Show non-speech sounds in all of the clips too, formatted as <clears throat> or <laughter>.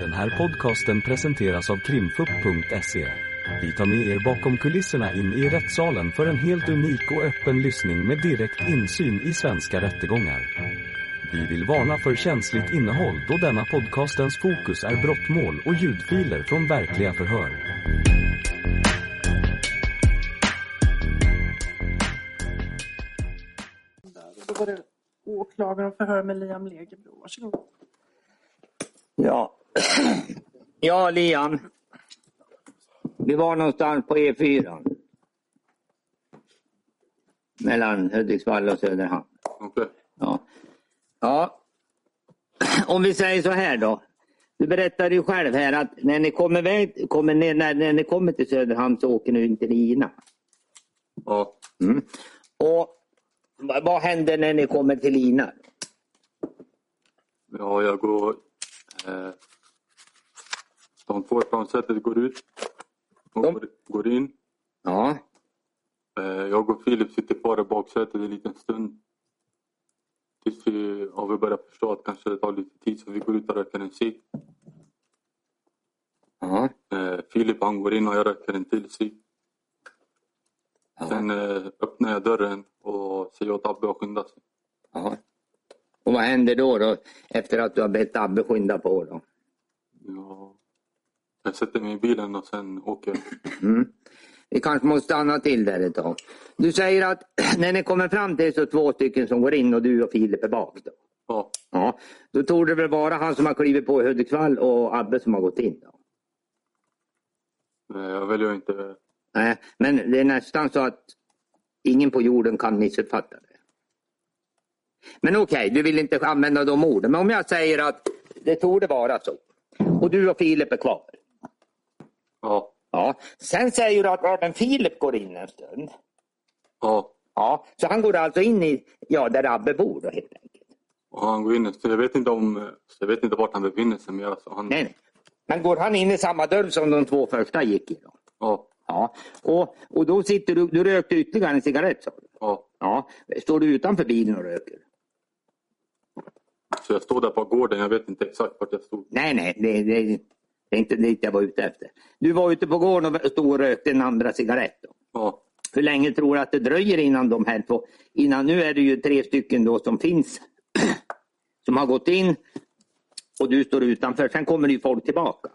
Den här podcasten presenteras av krimfupp.se. Vi tar med er bakom kulisserna in i rättssalen för en helt unik och öppen lyssning med direkt insyn i svenska rättegångar. Vi vill varna för känsligt innehåll då denna podcastens fokus är brottmål och ljudfiler från verkliga förhör. Då var det åklagaren förhör med Liam Legebro. Varsågod. Ja. <clears throat> ja, Liam. Vi var någonstans på E4. Mellan Hudiksvall och Söderhamn. Okej. Ja. ja. <clears throat> Om vi säger så här då. Du berättade ju själv här att när ni kommer, väg, kommer ner, när, när ni kommer till Söderhamn så åker ni in till Lina. Ja. Mm. Och vad vad händer när ni kommer till Lina? ja, jag går... Eh, de två plansättet går ut. De- går, går in. Ja. Eh, jag och Filip sitter kvar i baksätet en liten stund. Tills vi, ja, vi börjar förstå att kanske det tar lite tid så vi går ut och röker en cigg. Ja. Eh, Filip han går in och jag röker en till cigg. Ja. Sen eh, öppnar jag dörren och säger åt Abbe att skynda sig. ja. Och vad händer då, då efter att du har bett Abbe skynda på? Då? Ja. Jag sätter mig i bilen och sen åker. Mm. Vi kanske måste stanna till där ett tag. Du säger att <clears throat> när ni kommer fram till så två stycken som går in och du och Filip är bak. Då, Ja. ja, då tror det väl vara han som har klivit på i Hudiksvall och Abbe som har gått in. Då. Nej, jag väljer inte... Nej, men det är nästan så att ingen på jorden kan missuppfatta det. Men okej, du vill inte använda de orden. Men om jag säger att det torde vara så. Och du och Filip är kvar. Ja. Ja. Sen säger du att även Filip går in en stund. Ja. Ja, så han går alltså in i, ja, där Abbe bor då helt enkelt. Och han går in, så jag vet inte om, jag vet inte vart han befinner sig men alltså han, Nej, nej. Men går han in i samma dörr som de två första gick i då? ja, Ja, och, och då sitter du, du rökte ytterligare en cigarett sa du? ja. Ja, står du utanför bilen och röker? Så jag står där på gården, jag vet inte exakt vart jag stod. Nej, nej, det, det, det är inte dit jag var ute efter. Du var ute på gården och stod och rökte en andra cigarett. Ja, Hur länge tror du att det dröjer innan de här två, innan nu är det ju tre stycken då som finns, <clears throat> som har gått in och du står utanför. Sen kommer det ju folk tillbaka.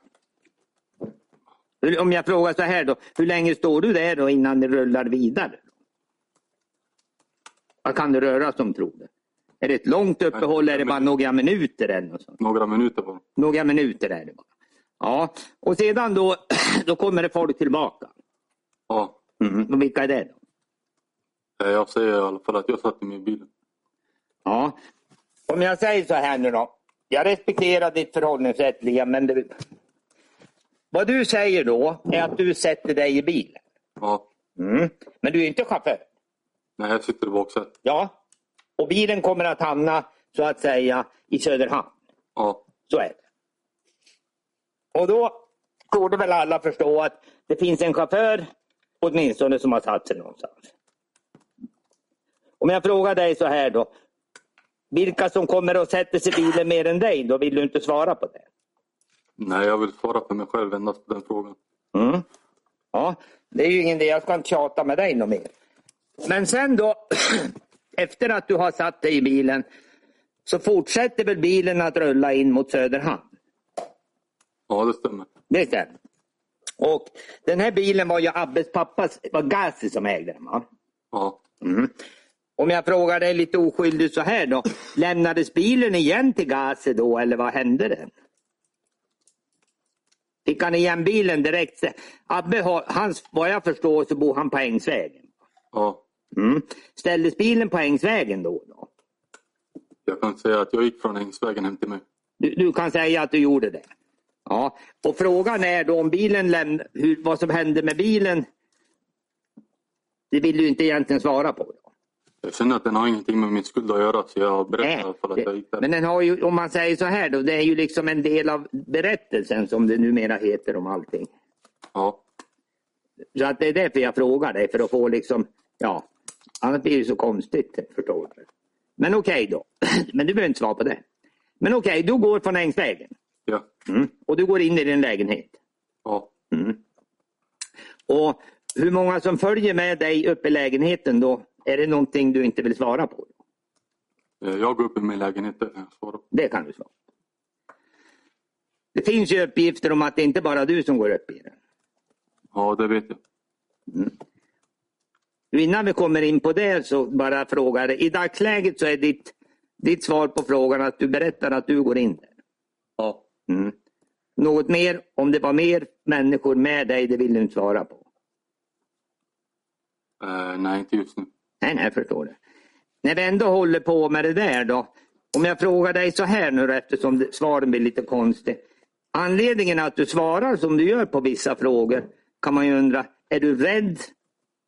Om jag frågar så här då, hur länge står du där då innan det rullar vidare? Vad kan det röra sig om tror du? Är det ett långt uppehåll eller är det bara några minuter? Eller något sånt? några minuter bara. Några minuter är det bara. Ja, och sedan då, <clears throat> då kommer det folk tillbaka. Ja, Mm. Och vilka är det då? Eh, jag säger i alla fall att jag satt i min bil. Ja. Om jag säger så här nu då. Jag respekterar ditt förhållningssätt Liam, men det... vad du säger då är att du sätter dig i bilen. Ja, Mm. Men du är inte chaufför. nej jag sitter i baksätet. Ja. Och bilen kommer att hamna så att säga i Söderhamn. Ja, Så är det. Och då borde väl alla förstå att det finns en chaufför åtminstone som har satt sig någonstans. Om jag frågar dig så här då. Vilka som kommer och sätter sig i bilen mer än dig, då vill du inte svara på det. nej jag vill svara för mig själv endast på den frågan. Mm. Ja, det är ju ingen idé. Jag ska inte tjata med dig något mer. Men sen då, <clears throat> efter att du har satt dig i bilen, så fortsätter väl bilen att rulla in mot Söderhamn? Ja, det stämmer. Det stämmer. Och den här bilen var ju Abbes pappas, var Gazi som ägde den va? Ja, Mm. Om jag frågar dig lite oskyldigt så här då. Lämnades bilen igen till Gazi då eller vad hände det? Fick han igen bilen direkt? Abbe har, hans, vad jag förstår så bor han på Ängsvägen. ja. Mm. Ställdes bilen på Ängsvägen då? då? Jag kan säga att jag gick från Ängsvägen hem till mig. Du, du kan säga att du gjorde det? Ja. Och frågan är då om bilen lämnade, hur, vad som hände med bilen. Det vill du inte egentligen svara på. Då. Jag känner att den har ingenting med min skuld att göra så jag berättar fall att jag gick där. men den har ju, om man säger så här då, det är ju liksom en del av berättelsen som det numera heter om allting. Ja, Så att det är därför jag frågar dig, för att få liksom, ja, annars blir det så konstigt, förstår du. Men okej då, <clears throat> men du behöver inte svara på det. Men okej, du går från Ängsvägen. Ja. Mm. Och du går in i din lägenhet. Ja. Mm. Och hur många som följer med dig upp i lägenheten då? Är det någonting du inte vill svara på? Eh, Jag går upp i min lägenhet, det kan jag svara på. Det kan du svara. Det finns ju uppgifter om att det inte bara är du som går upp i den. Ja, det vet jag. Innan vi kommer in på det så bara frågar I dagsläget så är ditt, ditt svar på frågan att du berättar att du går in där. Ja. Mm. Något mer, om det var mer människor med dig, det vill du inte svara på. Eh, nej, inte just nu. Nej, nej, jag förstår det. När vi ändå håller på med det där då. Om jag frågar dig så här nu eftersom svaren blir lite konstiga. Anledningen att du svarar som du gör på vissa frågor kan man ju undra, är du rädd?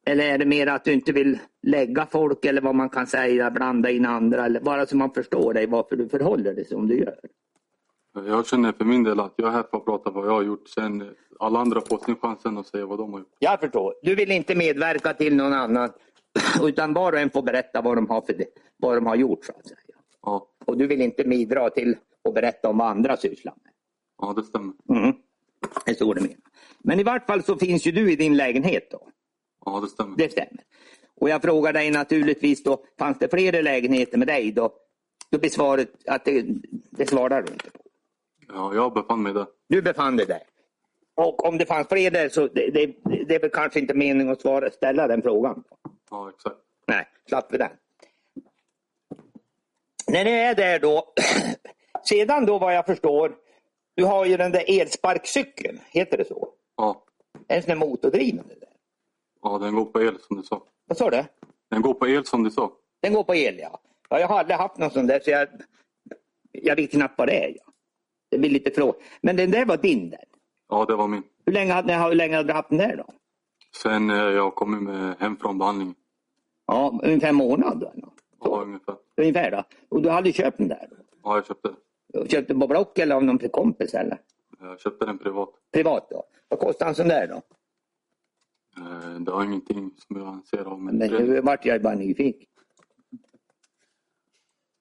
Eller är det mer att du inte vill lägga folk eller vad man kan säga, blanda in andra eller bara så man förstår dig varför du förhåller dig som du gör. Jag känner för min del att jag är här för att prata vad jag har gjort. Sen alla andra får sin chansen att säga vad de har gjort. Jag förstår. Du vill inte medverka till någon annan <clears throat> utan var och en får berätta vad de har, för det, vad de har gjort. Så att säga. Ja, Och du vill inte bidra till att berätta om vad andra sysslar med. ja det stämmer. Mm. Det är så det menar. Men i vart fall så finns ju du i din lägenhet då. Ja, det stämmer. Det stämmer. Och jag frågar dig naturligtvis då, fanns det fler lägenheter med dig då? Då blir svaret att det, det svarar du inte på. Ja, jag befann mig där. Du befann dig där. Och om det fanns fler där så det, det, det är väl kanske inte mening att svara, ställa den frågan. Ja, exakt. Nej, slapp vi den. När ni är där då, <clears throat> sedan då vad jag förstår, du har ju den där elsparkcykeln, heter det så? Ja. En sån där motordriven. där. ja, den går på el som du sa. Vad sa du? Den går på el som du sa. Den går på el ja. ja jag har aldrig haft någon sån där så jag, jag vet knappt vad det är. Ja. Det blir lite fråga. Men den där var din där. Ja, det var min. Hur länge, hade- hur länge hade du haft den där då? Sen eh, jag kom med hem från behandlingen. Ja, ungefär en månad. Då. Ja, ungefär. ungefär då. Och du hade köpt den där? Ja, jag köpte den. Köpte du på Block eller av någon kompis eller? Jag köpte den privat. Privat då? Vad kostar en sån där då? Eh, Det var ingenting som jag anser av Men men nu vart jag bara nyfiken.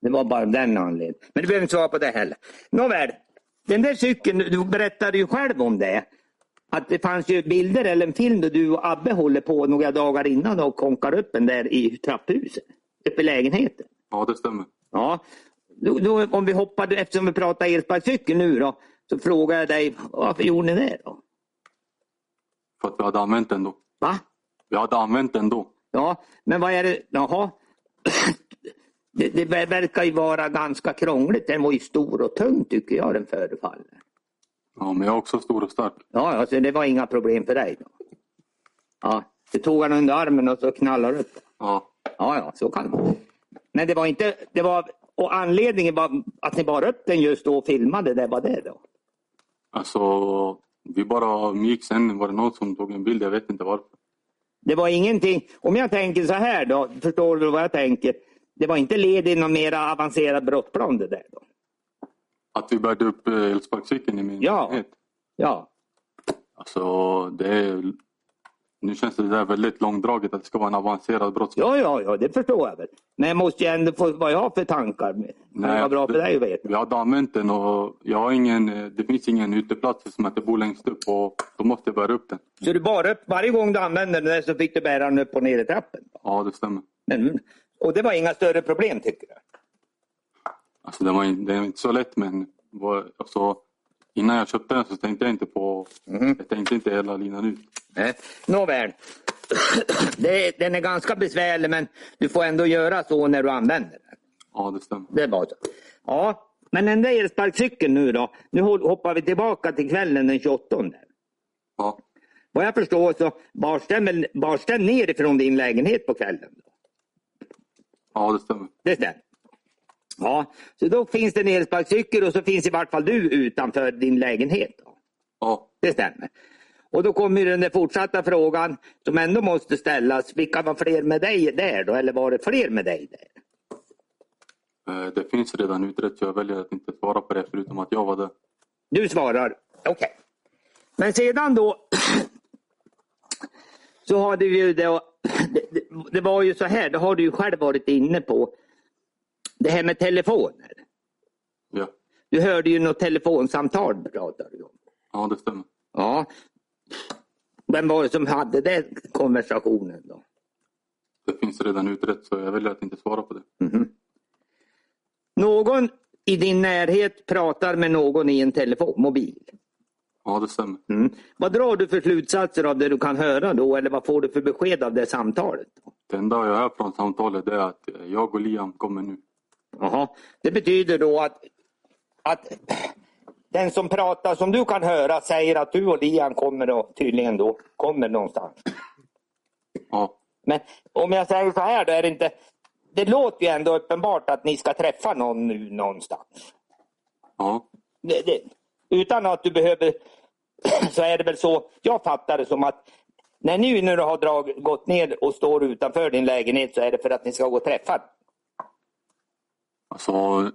Det var bara den anledningen. Men du behöver inte svara på det heller. Nåväl, den där cykeln, du berättade ju själv om det. Att det fanns ju bilder eller en film där du och Abbe håller på några dagar innan och konkar upp den där i trapphuset. Uppe i lägenheten. Ja, det stämmer. Ja, då, då, om vi hoppar, eftersom vi pratar elsparkcykel nu då. Så frågar jag dig, varför gjorde ni det då? För att vi hade använt den då. Va? Vi hade använt den då. Ja, men vad är det? Jaha. Det, det ver- verkar ju vara ganska krångligt. Den var ju stor och tung tycker jag den förefaller. Ja, men jag är också stor och stark. Ja, alltså det var inga problem för dig då? Ja, du tog han under armen och så knallade upp. Ja, Ja, ja, så kan det Men det var inte, det var, och anledningen var att ni bar upp den just då och filmade, det var det då? alltså vi bara gick sen var det någon som tog en bild. Jag vet inte varför. Det var ingenting, om jag tänker så här då, förstår du vad jag tänker? Det var inte led i någon mer avancerad brottsplan det där då? Att vi bärde upp eh, elsparkcykeln i min Ja. lägenhet. Ja, Alltså det är... Nu känns det där väldigt långdraget att det ska vara en avancerad brottsplan. Ja, ja, ja, det förstår jag väl. Men jag måste ju ändå få vad jag har för tankar. Det kan vara bra för dig att veta. Vi hade använt den och jag har ingen, eh, det finns ingen uteplats som att jag bor längst upp och då måste jag bära upp den. Så du bar upp, varje gång du använde den där så fick du bära den upp och ner i trappen? Ja, det stämmer. Men, och det var inga större problem tycker du? Alltså det var in- det är inte så lätt men var, alltså, innan jag köpte den så tänkte jag inte på, jag tänkte inte hela linan ut. Nej. Nåväl. <clears throat> Det, den är ganska besvärlig men du får ändå göra så när du använder den. Ja, det stämmer. Det är bara så. Ja, men den där elsparkcykeln nu då. Nu hoppar vi tillbaka till kvällen den 28. Ja, Vad jag förstår så bars den, bars den ner ifrån din lägenhet på kvällen? Då? Ja det stämmer. Det stämmer. Ja, så då finns det en elsparkcykel och så finns i vart fall du utanför din lägenhet. Då. Ja, Det stämmer. Och då kommer den fortsatta frågan som ändå måste ställas. Vilka var fler med dig där då? Eller var det fler med dig där? eh, det finns redan utrett så jag väljer att inte svara på det förutom att jag var där. Du svarar okej. Men sedan då <clears throat> så har du ju då, <clears throat> det, var ju så här, det har du ju själv varit inne på. Det här med telefoner. Ja, du hörde ju något telefonsamtal pratade du om. Ja, det stämmer. Ja. Vem var det som hade den konversationen då? Det finns redan utrett så jag väljer att inte svara på det. Mhm. Någon i din närhet pratar med någon i en telefon, mobil. Ja, det stämmer. Mm. Vad drar du för slutsatser av det du kan höra då eller vad får du för besked av det samtalet? Det enda jag hör från samtalet är att eh, jag och Liam kommer nu. Jaha. Det betyder då att, att den som pratar som du kan höra säger att du och Liam kommer då, tydligen då, kommer någonstans. Ja, Men om jag säger så här då är det inte, det låter ju ändå uppenbart att ni ska träffa någon nu någonstans. ja, Det, det, utan att du behöver, <clears throat> så är det väl så, jag fattar det som att när ni nu har drag, gått ner och står utanför din lägenhet så är det för att ni ska gå och träffa. alltså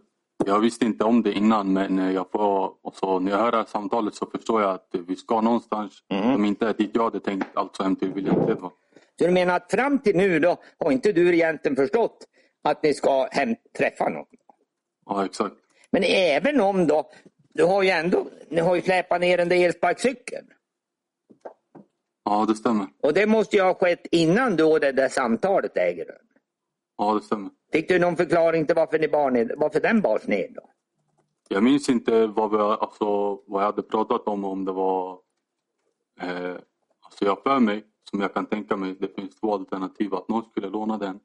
jag visste inte om det innan men eh, jag får, alltså, när jag hör det här samtalet så förstår jag att vi ska någonstans Mm. som inte är dit jag hade tänkt, alltså hem till William Sedva. Så du menar att fram till nu då har inte du egentligen förstått att ni ska hem träffa någon? Ja, exakt. Men även om då, du har ju ändå, ni har ju släpat ner den där elsparkcykeln. Ja, det stämmer. Och det måste ju ha skett innan då det där samtalet äger rum. Ja, det stämmer. Fick du någon förklaring till varför, ni bar ner, varför den bars ner då? Jag minns inte vad, vi, alltså, vad jag hade pratat om, om det var... Eh, alltså jag för mig, som jag kan tänka mig, det finns två alternativ. Att någon skulle låna den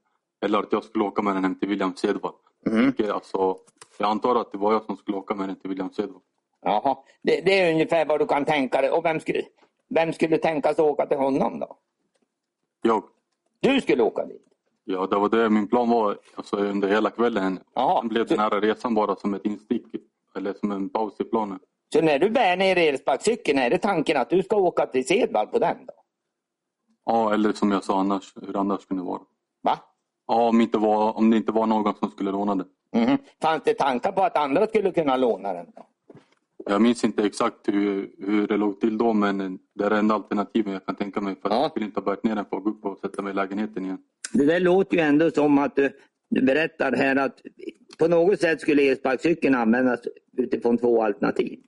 eller att jag skulle åka med den hem till William Sedvall. Mm. Alltså, jag antar att det var jag som skulle åka med den till William Sedvall. Jaha, det, det är ungefär vad du kan tänka dig. Och vem skulle, vem skulle tänkas åka till honom då? Jag, Du skulle åka dit? ja, det var det min plan var alltså, under hela kvällen. Jaha. Sen blev den här resan bara som ett instick eller som en paus i planen. Så när du bär ner elsparkcykeln, är det tanken att du ska åka till Sedvall på den då? Ja, eller som jag sa annars, hur det annars kunde vara. Va? Ja, om, inte var, om det inte var någon som skulle låna den. Mhm. Fanns det tankar på att andra skulle kunna låna den? Då? Jag minns inte exakt hur, hur det låg till då men det är det enda alternativet jag kan tänka mig. För att Ja. jag skulle inte ha bärt ner den för att gå upp och sätta mig i lägenheten igen. Det där låter ju ändå som att du, du berättar här att på något sätt skulle elsparkcykeln användas utifrån två alternativ.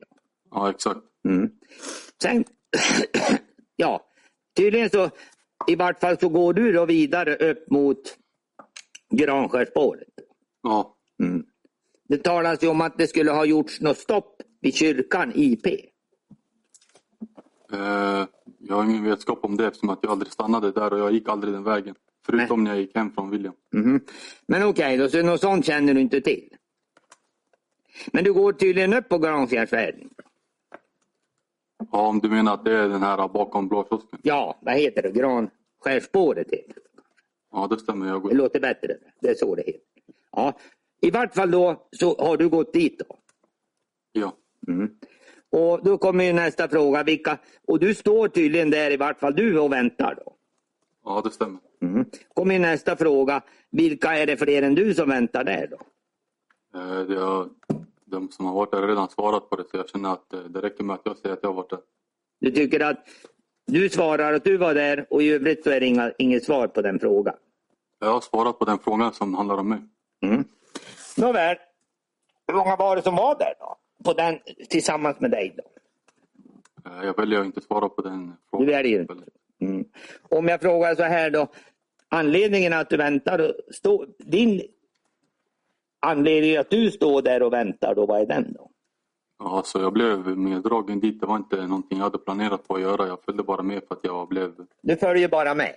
Ja, exakt. Mm. Sen, <clears throat> ja, tydligen så i vart fall så går du då vidare upp mot Granskärsspåret. Ja, Mm. Det talas ju om att det skulle ha gjorts något stopp vid kyrkan IP. eh, jag har ingen vetskap om det eftersom att jag aldrig stannade där och jag gick aldrig den vägen. Förutom när jag gick hem från William. Mhm. Men okej, då, så något sånt känner du inte till? Men du går tydligen upp på Granskärsvägen? Ja, om du menar att det är den här bakom blå kiosken. Ja, vad heter det? Granskärsspåret heter det. Ja, det stämmer. Jag Det går... låter bättre. Det är så det heter. Ja, I vart fall då så har du gått dit då. Ja. Mm. Och då kommer ju nästa fråga. Vilka, och du står tydligen där i vart fall du och väntar då. ja, det stämmer. Mm. kommer ju nästa fråga. Vilka är det fler än du som väntar där då? Eh, det har, de som har varit där har redan svarat på det så jag känner att eh, det räcker med att jag säger att jag har varit där. Du tycker att du svarar att du var där och i övrigt så är det inga, inget svar på den frågan. Jag har svarat på den frågan som handlar om mig. Mm. Nåväl, hur många var det som var där då? På den, tillsammans med dig då? Eh, Jag väljer att inte svara på den frågan. Du väljer inte. Mm. Om jag frågar så här då. Anledningen att du väntar, och stå, din anledning att du står där och väntar då, vad är den då? Ja, så jag blev meddragen dit. Det var inte någonting jag hade planerat på att göra. Jag följde bara med för att jag blev... Du följer bara med.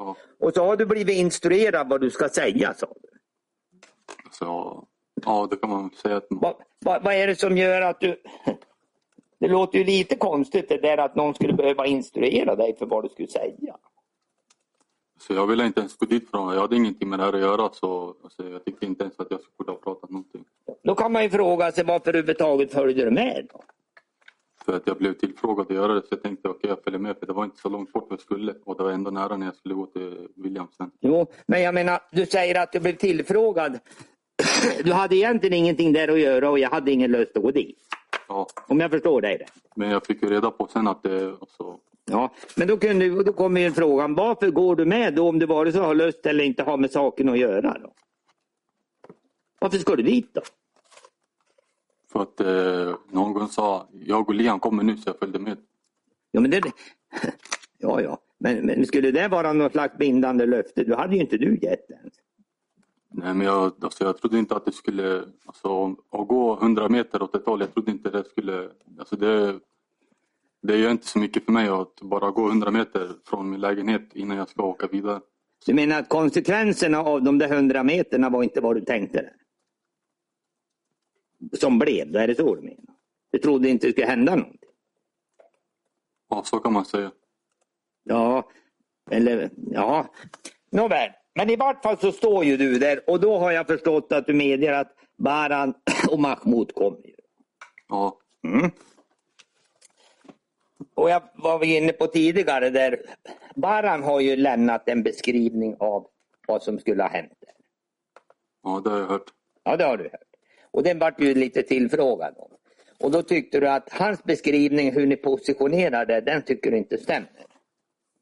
Ja, Och så har du blivit instruerad vad du ska säga sa du. så, ja, det kan man säga. Att Vad, vad, vad är det som gör att du... Det låter ju lite konstigt det där att någon skulle behöva instruera dig för vad du skulle säga. så jag ville inte ens gå dit från. Jag hade ingenting med det här att göra. Så alltså, jag tyckte inte ens att jag skulle ha pratat någonting. Då kan man ju fråga sig varför överhuvudtaget följde du med då? För att jag blev tillfrågad att göra det. Så jag tänkte okej, jag följer med. För det var inte så långt bort jag skulle. Och det var ändå nära när jag skulle gå till Williams sen. Jo, men jag menar, du säger att du blev tillfrågad. <clears throat> Du hade egentligen ingenting där att göra och jag hade ingen lust att gå dit. Ja, Om jag förstår dig rätt. men jag fick ju reda på sen att det... Alltså, Ja, men då, kunde, då kommer ju frågan, varför går du med då om du vare sig har lust eller inte har med saken att göra? Då? Varför ska du dit då? För att eh, någon sa jag och Liam kommer nu så jag följde med. Ja, men det... <laughs> Ja, ja. Men, men skulle det vara något slags bindande löfte, då hade ju inte du gett det ens. Nej, men jag, alltså, jag trodde inte att det skulle... Alltså, att gå 100 meter åt ett håll, jag trodde inte det skulle... Alltså, det, det gör inte så mycket för mig att bara gå 100 meter från min lägenhet innan jag ska åka vidare. Du menar att konsekvenserna av de där hundra meterna var inte vad du tänkte? Som blev, är det så du menar? Du trodde inte det skulle hända någonting? Ja, så kan man säga. Ja, eller ja. Nåväl, men i vart fall så står ju du där och då har jag förstått att du medger att Baran <clears throat> och Mahmoud kommer. ju. Ja, Mm. Och jag var vi inne på tidigare där Baran har ju lämnat en beskrivning av vad som skulle ha hänt. Där. ja det har jag hört. Ja, det har du hört. Och den vart ju lite tillfrågad om. Och då tyckte du att hans beskrivning hur ni positionerade, den tycker du inte stämmer.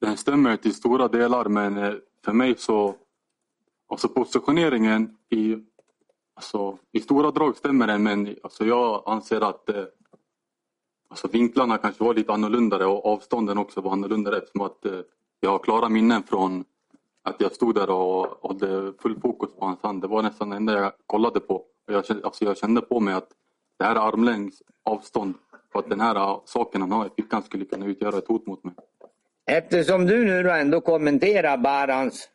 Den stämmer till stora delar men eh, för mig så... Alltså positioneringen i... Alltså, I stora drag stämmer den men alltså, jag anser att eh, alltså, vinklarna kanske var lite annorlunda och avstånden också var annorlunda eftersom att eh, jag har klara minnen från att jag stod där och hade full fokus på hans hand. Det var nästan det enda jag kollade på. Och jag, kände, alltså, jag kände på mig att det här är armlängds avstånd för att den här eh, saken han har i fickan skulle kunna utgöra ett hot mot mig. Eftersom du nu då ändå kommenterar Barans,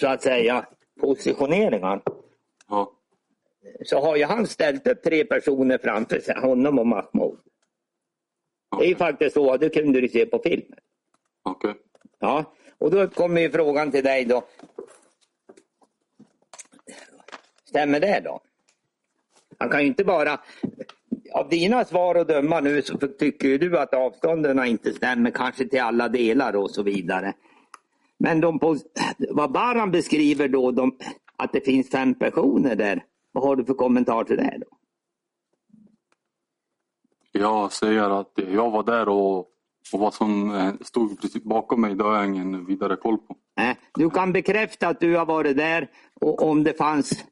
så att säga, positioneringar, Ja, så har ju han ställt upp tre personer framför sig, honom och Mahmoud. Det är ju faktiskt så, det kunde du se på filmen. okej. Ja, och då kommer ju frågan till dig då. Stämmer det då? Han kan ju inte bara... Av dina svar att döma nu så tycker du att avstånden inte stämmer kanske till alla delar och så vidare. Men de på, vad Baran beskriver då, de, att det finns fem personer där. Vad har du för kommentar till det då? Jag säger att jag var där och, och vad som eh, stod precis bakom mig det har jag ingen vidare koll på. Du kan bekräfta att du har varit där och om det fanns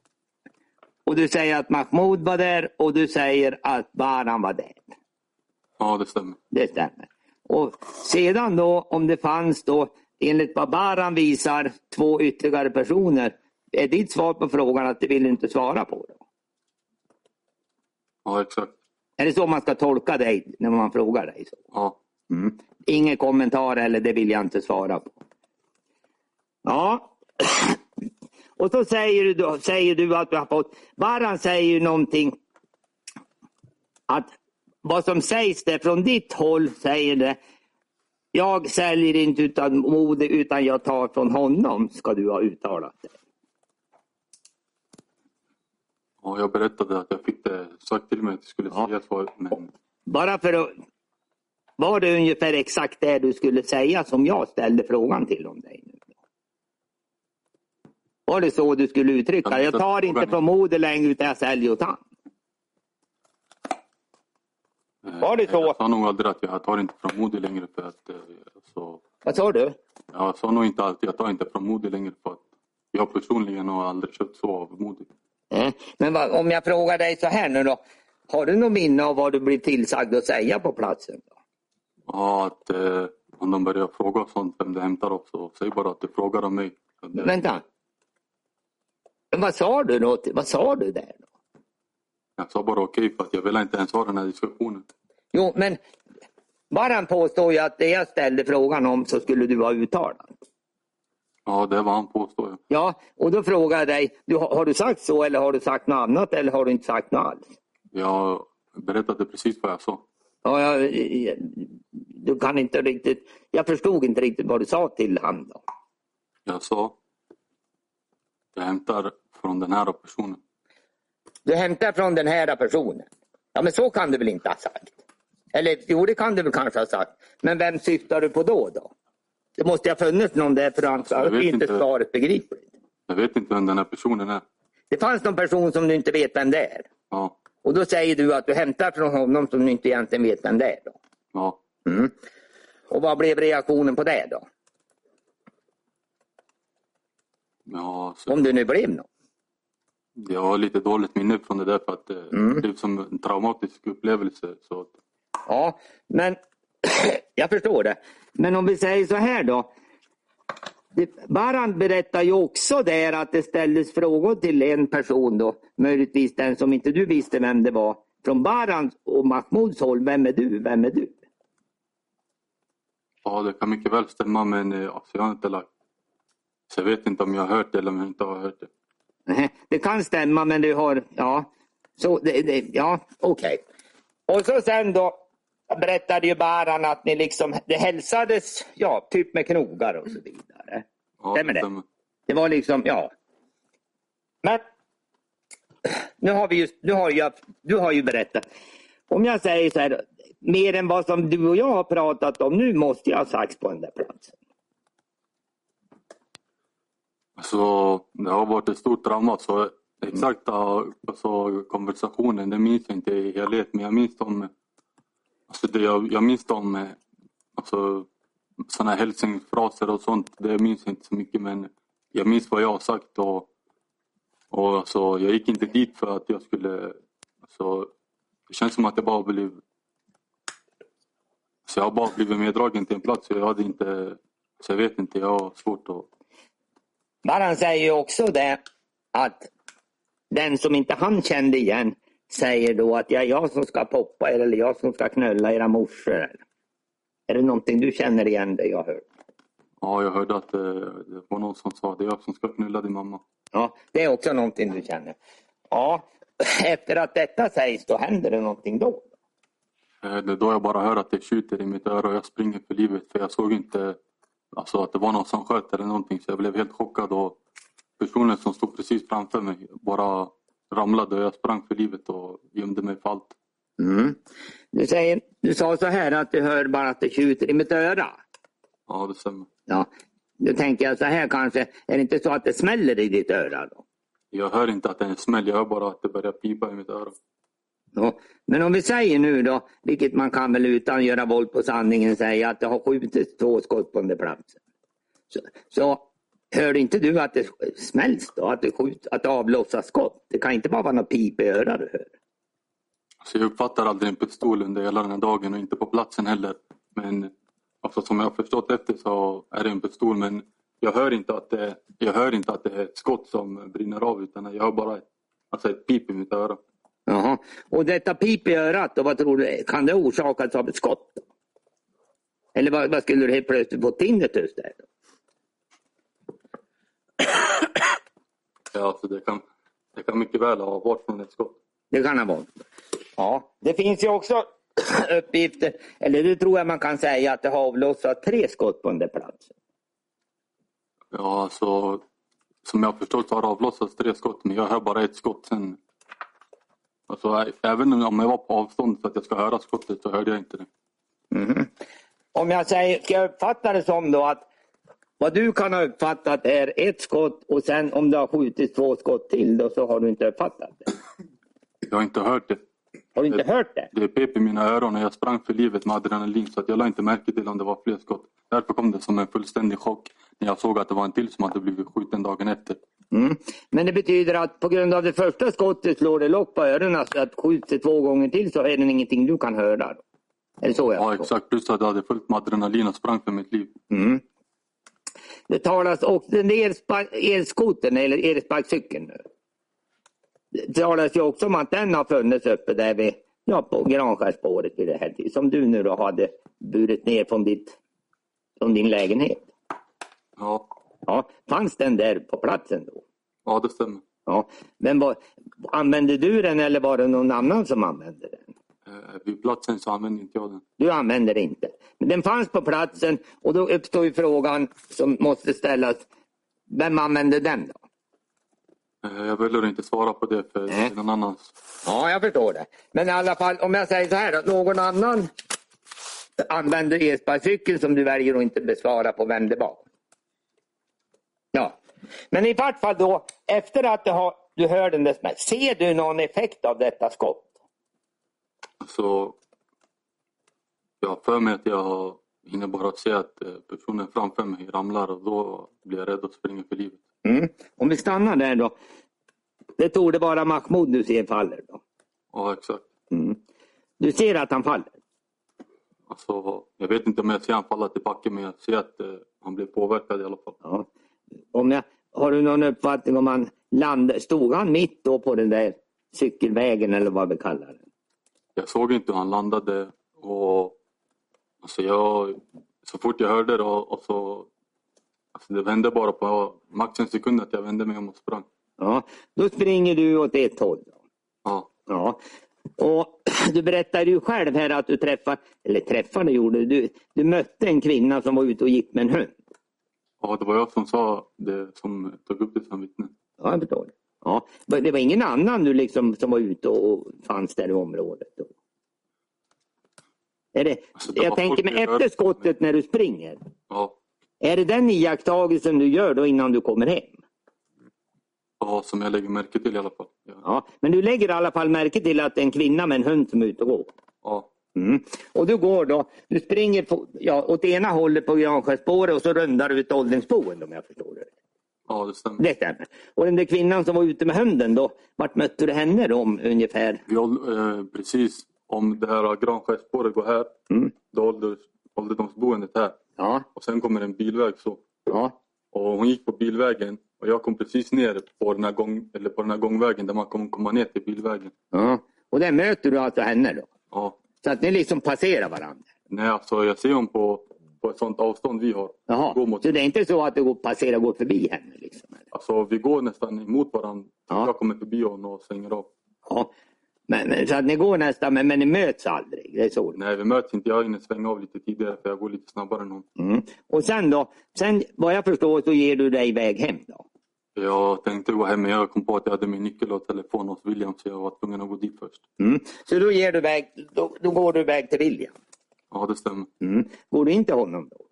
och du säger att Mahmoud var där och du säger att Baran var där. Ja, det stämmer. Det stämmer. Och sedan då om det fanns då enligt vad Baran visar två ytterligare personer. Är ditt svar på frågan att du vill inte svara på det? Ja, exakt. Är det så man ska tolka dig när man frågar dig? så? Ja, Mm. Ingen kommentar eller det vill jag inte svara på. Ja. Och så säger du, säger du att du har fått... Baran säger ju någonting att vad som sägs där från ditt håll säger det jag säljer inte utan mode utan jag tar från honom ska du ha uttalat det. och jag berättade att jag fick det sagt till mig att jag skulle Ja. säga så. Men Bara för att... Var det ungefär exakt det du skulle säga som jag ställde frågan till om dig? Nu? Var det så du skulle uttrycka det? Jag tar inte från moder längre utan jag säljer åt han. eh, Var det så? Jag sa nog aldrig att jag tar inte från Modig längre för att... eh, Alltså, Vad sa du? jag sa nog inte alltid att jag tar inte från Modig längre för att jag personligen har aldrig köpt så av Modig. Eh, Men vad, om jag frågar dig så här nu då. Har du något minne av vad du blir tillsagd att säga på platsen? Då? Ja, att eh, om de börjar fråga sånt vem det hämtar upp så säg bara att du frågar om mig. Så det- Vänta. Men vad sa du då? Vad sa du där? Då? Jag sa bara okej för att jag vill inte ens ha den här diskussionen. Jo, men Baran påstår ju att det jag ställde frågan om så skulle du ha uttalat. Ja, det vad han påstår. ja. Ja, och då frågar jag dig, du, har du sagt så eller har du sagt något annat eller har du inte sagt något alls? Jag berättade precis vad jag sa. Ja, jag, jag, du kan inte riktigt, jag förstod inte riktigt vad du sa till han då. Jag sa jag hämtar från den här personen. Du hämtar från den här personen. Ja, men så kan du väl inte ha sagt? Eller jo, det kan du väl kanske ha sagt. Men vem syftar du på då? då? Det måste ha funnits någon där för annars är inte svaret begripligt. Jag vet inte vem den här personen är. Det fanns någon person som du inte vet vem det är. Ja, Och då säger du att du hämtar från honom som du inte egentligen vet vem det är. Då. ja. Mm. Och vad blev reaktionen på det då? ja så, Om det nu blev något. Jag har lite dåligt minne från det där för att det Mm. blev som en traumatisk upplevelse. Så Ja, men <clears throat> jag förstår det. Men om vi säger så här då. Det- Baran berättar ju också där att det ställdes frågor till en person då, möjligtvis den som inte du visste vem det var. Från Barans och Mahmouds håll, vem är du? Vem är du? ja, det kan mycket väl stämma men eh, alltså, jag har inte lagt... Så jag vet inte om jag har hört det eller om jag inte har hört det. Det kan stämma men du har, ja. Så det, det, ja, okej. Och så sen då berättade ju Baran att ni liksom, det hälsades, ja, typ med knogar och så vidare. Ja, Stämmer det? stämmer. Det var liksom, ja. Men nu har vi ju, nu har jag, du har ju berättat. Om jag säger så här, mer än vad som du och jag har pratat om nu måste jag ha sagts på den där platsen. Så det har varit ett stort trauma så exakta alltså, konversationen det minns jag inte i helhet men jag minns dem alltså, det, jag, jag minns dem alltså, sådana hälsningsfraser och sånt det minns jag inte så mycket men jag minns vad jag har sagt och, och alltså, jag gick inte dit för att jag skulle alltså, det känns som att jag bara blev så jag har bara blivit meddragen till en plats så jag hade inte så jag vet inte, jag har svårt att Baran säger ju också det att den som inte han kände igen säger då att jag är jag som ska poppa er eller jag som ska knulla era morsor. Är det någonting du känner igen det jag hört? Ja, jag hörde att det, det var någon som sa det är jag som ska knulla din mamma. Ja, det är också någonting du känner. Ja, <laughs> efter att detta sägs då händer det någonting då. Eh, Det är då jag bara hör att det tjuter i mitt öra och jag springer för livet för jag såg inte alltså, att det var någon som sköt eller någonting så jag blev helt chockad och personen som stod precis framför mig bara ramlade och jag sprang för livet och gömde mig för allt. Mm. Du, säger, du sa så här att du hör bara att det tjuter i mitt öra. Ja, det stämmer. Ja, då tänker jag så här kanske, är det inte så att det smäller i ditt öra då? Jag hör inte att det är en smäll, jag hör bara att det börjar pipa i mitt öra. Ja, men om vi säger nu då, vilket man kan väl utan göra våld på sanningen säga att det har skjutits två skott på den där platsen. Så, så hör inte du att det smälls då? Att det, skjut, att det avlossas skott? Det kan inte bara vara något pip i örat du hör. Så jag uppfattar aldrig en pistol under hela den här dagen och inte på platsen heller. Men alltså, som jag har förstått efter så är det en pistol men jag hör inte att det, jag hör inte att det är ett skott som brinner av utan jag hör bara ett, alltså ett pip i mitt öra. Jaha. Och detta pip i örat, då, vad tror du, kan det orsakas av ett skott? Då? Eller vad, vad skulle du helt plötsligt få tinnitus där? Ja, alltså det, kan, det kan mycket väl ha varit från ett skott. Det kan ha varit. Ja, det finns ju också <clears throat> uppgifter, eller det tror jag man kan säga att det har avlossat tre skott på den där platsen. Ja, alltså som jag förstått så har det avlossats tre skott men jag hör bara ett skott sen. Alltså, även om jag var på avstånd så att jag ska höra skottet så hörde jag inte det. Mhm. Om jag säger, ska jag uppfatta det som då att vad du kan ha uppfattat är ett skott och sen om det har skjutits två skott till då så har du inte uppfattat det. Jag har inte hört det. Har du inte hört det? Det pep i mina öron och jag sprang för livet med adrenalin så att jag la inte märke till om det var fler skott. Därför kom det som en fullständig chock jag såg att det var en till som hade blivit skjuten dagen efter. Mm. Men det betyder att på grund av det första skottet slår det lock på öronen så att skjuts det två gånger till så är det ingenting du kan höra. Är det så jag Ja förstår? exakt, plus att jag hade fullt med adrenalin och sprang för mitt liv. Mm. Det talas också, den elspa- elskotern eller elsparkcykeln. Det talas ju också om att den har funnits uppe där vid, ja, på Granskärspåret vid det här som du nu då hade burit ner från, ditt, från din lägenhet. Ja, Ja, fanns den där på platsen då? ja det stämmer. Ja, men var, använde du den eller var det någon annan som använde den? Eh, vid platsen så använde inte jag den. Du använder det inte. Men den fanns på platsen och då uppstår ju frågan som måste ställas. Vem använde den då? Eh, jag väljer inte svara på det för Nej. någon annans. Ja, jag förstår det. Men i alla fall, om jag säger så här att någon annan använder elsparkcykeln som du väljer att inte besvara på vem det var. Ja, men i vart fall då, efter att du, har, du hör den där smällen, ser du någon effekt av detta skott? Så jag har för mig att jag hinner bara se att eh, personen framför mig ramlar och då blir jag rädd och springer för livet. Mm. Om vi stannar där då. Det torde vara Mahmoud du ser faller då. Ja, exakt. Mm. Du ser att han faller? Alltså, jag vet inte om jag ser han falla till backen men jag ser att eh, han blev påverkad i alla fall. Ja. Om jag, har du någon uppfattning om han landade, stod han mitt då på den där cykelvägen eller vad vi kallar den? Jag såg inte hur han landade och alltså jag, så fort jag hörde det och, och så alltså det vände bara på max en sekund att jag vände mig om och sprang. Ja, då springer du åt ett håll. Då. Ja, Ja. Och <clears throat> du berättade ju själv här att du träffade, eller träffade gjorde du, du mötte en kvinna som var ute och gick med en hund. Ja det var jag som sa det som tog upp det som vittne. Ja, jag förstår. Ja. Det var ingen annan du liksom som var ute och fanns där i området? Då. Är det, Alltså, det jag tänker mig efter skottet när du springer. Ja, Är det den iakttagelsen du gör då innan du kommer hem? ja, som jag lägger märke till i alla fall. Ja, Ja, men du lägger i alla fall märke till att det är en kvinna med en hund som är ute och går. ja, Mm. Och du går då, du springer på, ja, åt ena hållet på Granskärsspåret och så rundar du ett åldringsboende om jag förstår det. ja det stämmer. Det stämmer. Och den där kvinnan som var ute med hunden då, vart mötte du henne då om ungefär? Vi eh, precis om det här Granskärsspåret går här, Mm. då ålders, ålderdomsboendet här. Ja, Och sen kommer en bilväg så. ja, Och hon gick på bilvägen och jag kom precis ner på den här, gång, eller på den här gångvägen där man kommer komma ner till bilvägen. ja. Och där möter du alltså henne då? Ja. Så att ni liksom passerar varandra? Nej, alltså jag ser hon på, på ett sånt avstånd vi har. Jaha, Går mot, så det är inte så att du passerar och går förbi henne? Liksom, eller? alltså vi går nästan emot varandra. Ja. Jag kommer förbi honom och svänger av. Ja. Men, men, så att ni går nästan, men, men ni möts aldrig? Det är så? Nej, vi möts inte. Jag hinner svänga av lite tidigare för jag går lite snabbare än hon. Mm. Och sen då, sen vad jag förstår så ger du dig iväg hem då? Jag tänkte gå hem men jag kom på att jag hade min nyckel och telefon hos William så jag var tvungen att gå dit först. Mm. Så då, ger du iväg, då, då går du iväg till William? Ja, det stämmer. Mm. Går du in till honom då?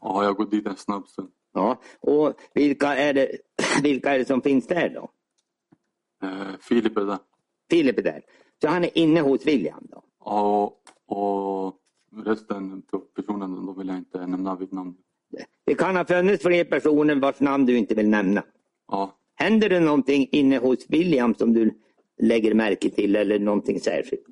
Ja, jag går dit en snabb stund. Ja. Och vilka är, det, <clears throat> vilka är det som finns där då? Eh, Filip är där. Filip är där. Så han är inne hos William då? Ja, och, och resten personen, då vill jag inte nämna vid namn. Det kan ha funnits fler personer vars namn du inte vill nämna. Ja, Händer det någonting inne hos William som du lägger märke till eller någonting särskilt?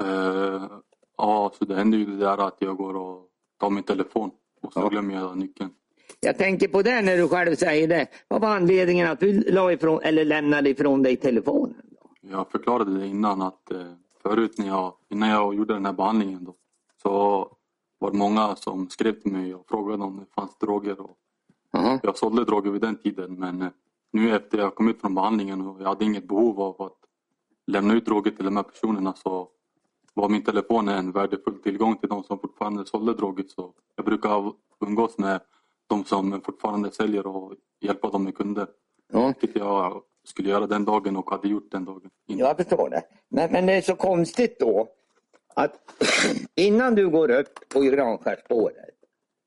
eh, ja, så det händer ju det där att jag går och tar min telefon och så Ja. glömmer jag nyckeln. Jag tänker på det när du själv säger det. Vad var anledningen att du la ifrån, eller lämnade ifrån dig telefonen? Då? Jag förklarade det innan att eh, förut när jag, innan jag gjorde den här behandlingen då, så var det många som skrev till mig och frågade om det fanns droger. Och Jaha. jag sålde droger vid den tiden men eh, nu efter jag kom ut från behandlingen och jag hade inget behov av att lämna ut droger till de här personerna så var min telefon en värdefull tillgång till de som fortfarande sålde droger. Så jag brukar umgås med de som fortfarande säljer och hjälpa dem med kunder. Ja, Vilket jag skulle göra den dagen och hade gjort den dagen. innan. jag förstår det. Men, men det är så konstigt då att <clears throat> innan du går upp på Granskärsspåret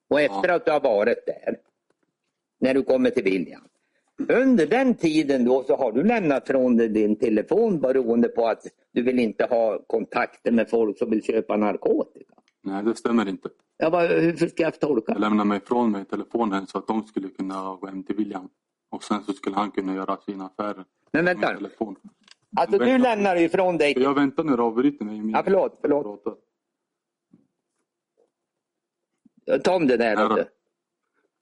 och efter att du har varit där, när du kommer till William. Under den tiden då så har du lämnat från dig din telefon beroende på att du vill inte ha kontakter med folk som vill köpa narkotika. Nej, det stämmer inte. Jag bara, hur ska jag tolka Jag lämnade mig ifrån mig telefonen så att de skulle kunna gå hem till William. Och sen så skulle han kunna göra sina affärer. Men med vänta, min telefon. alltså du lämnar ifrån dig... Jag väntar när du avbryter mig. Ja, förlåt, förlåt. Ta om det där.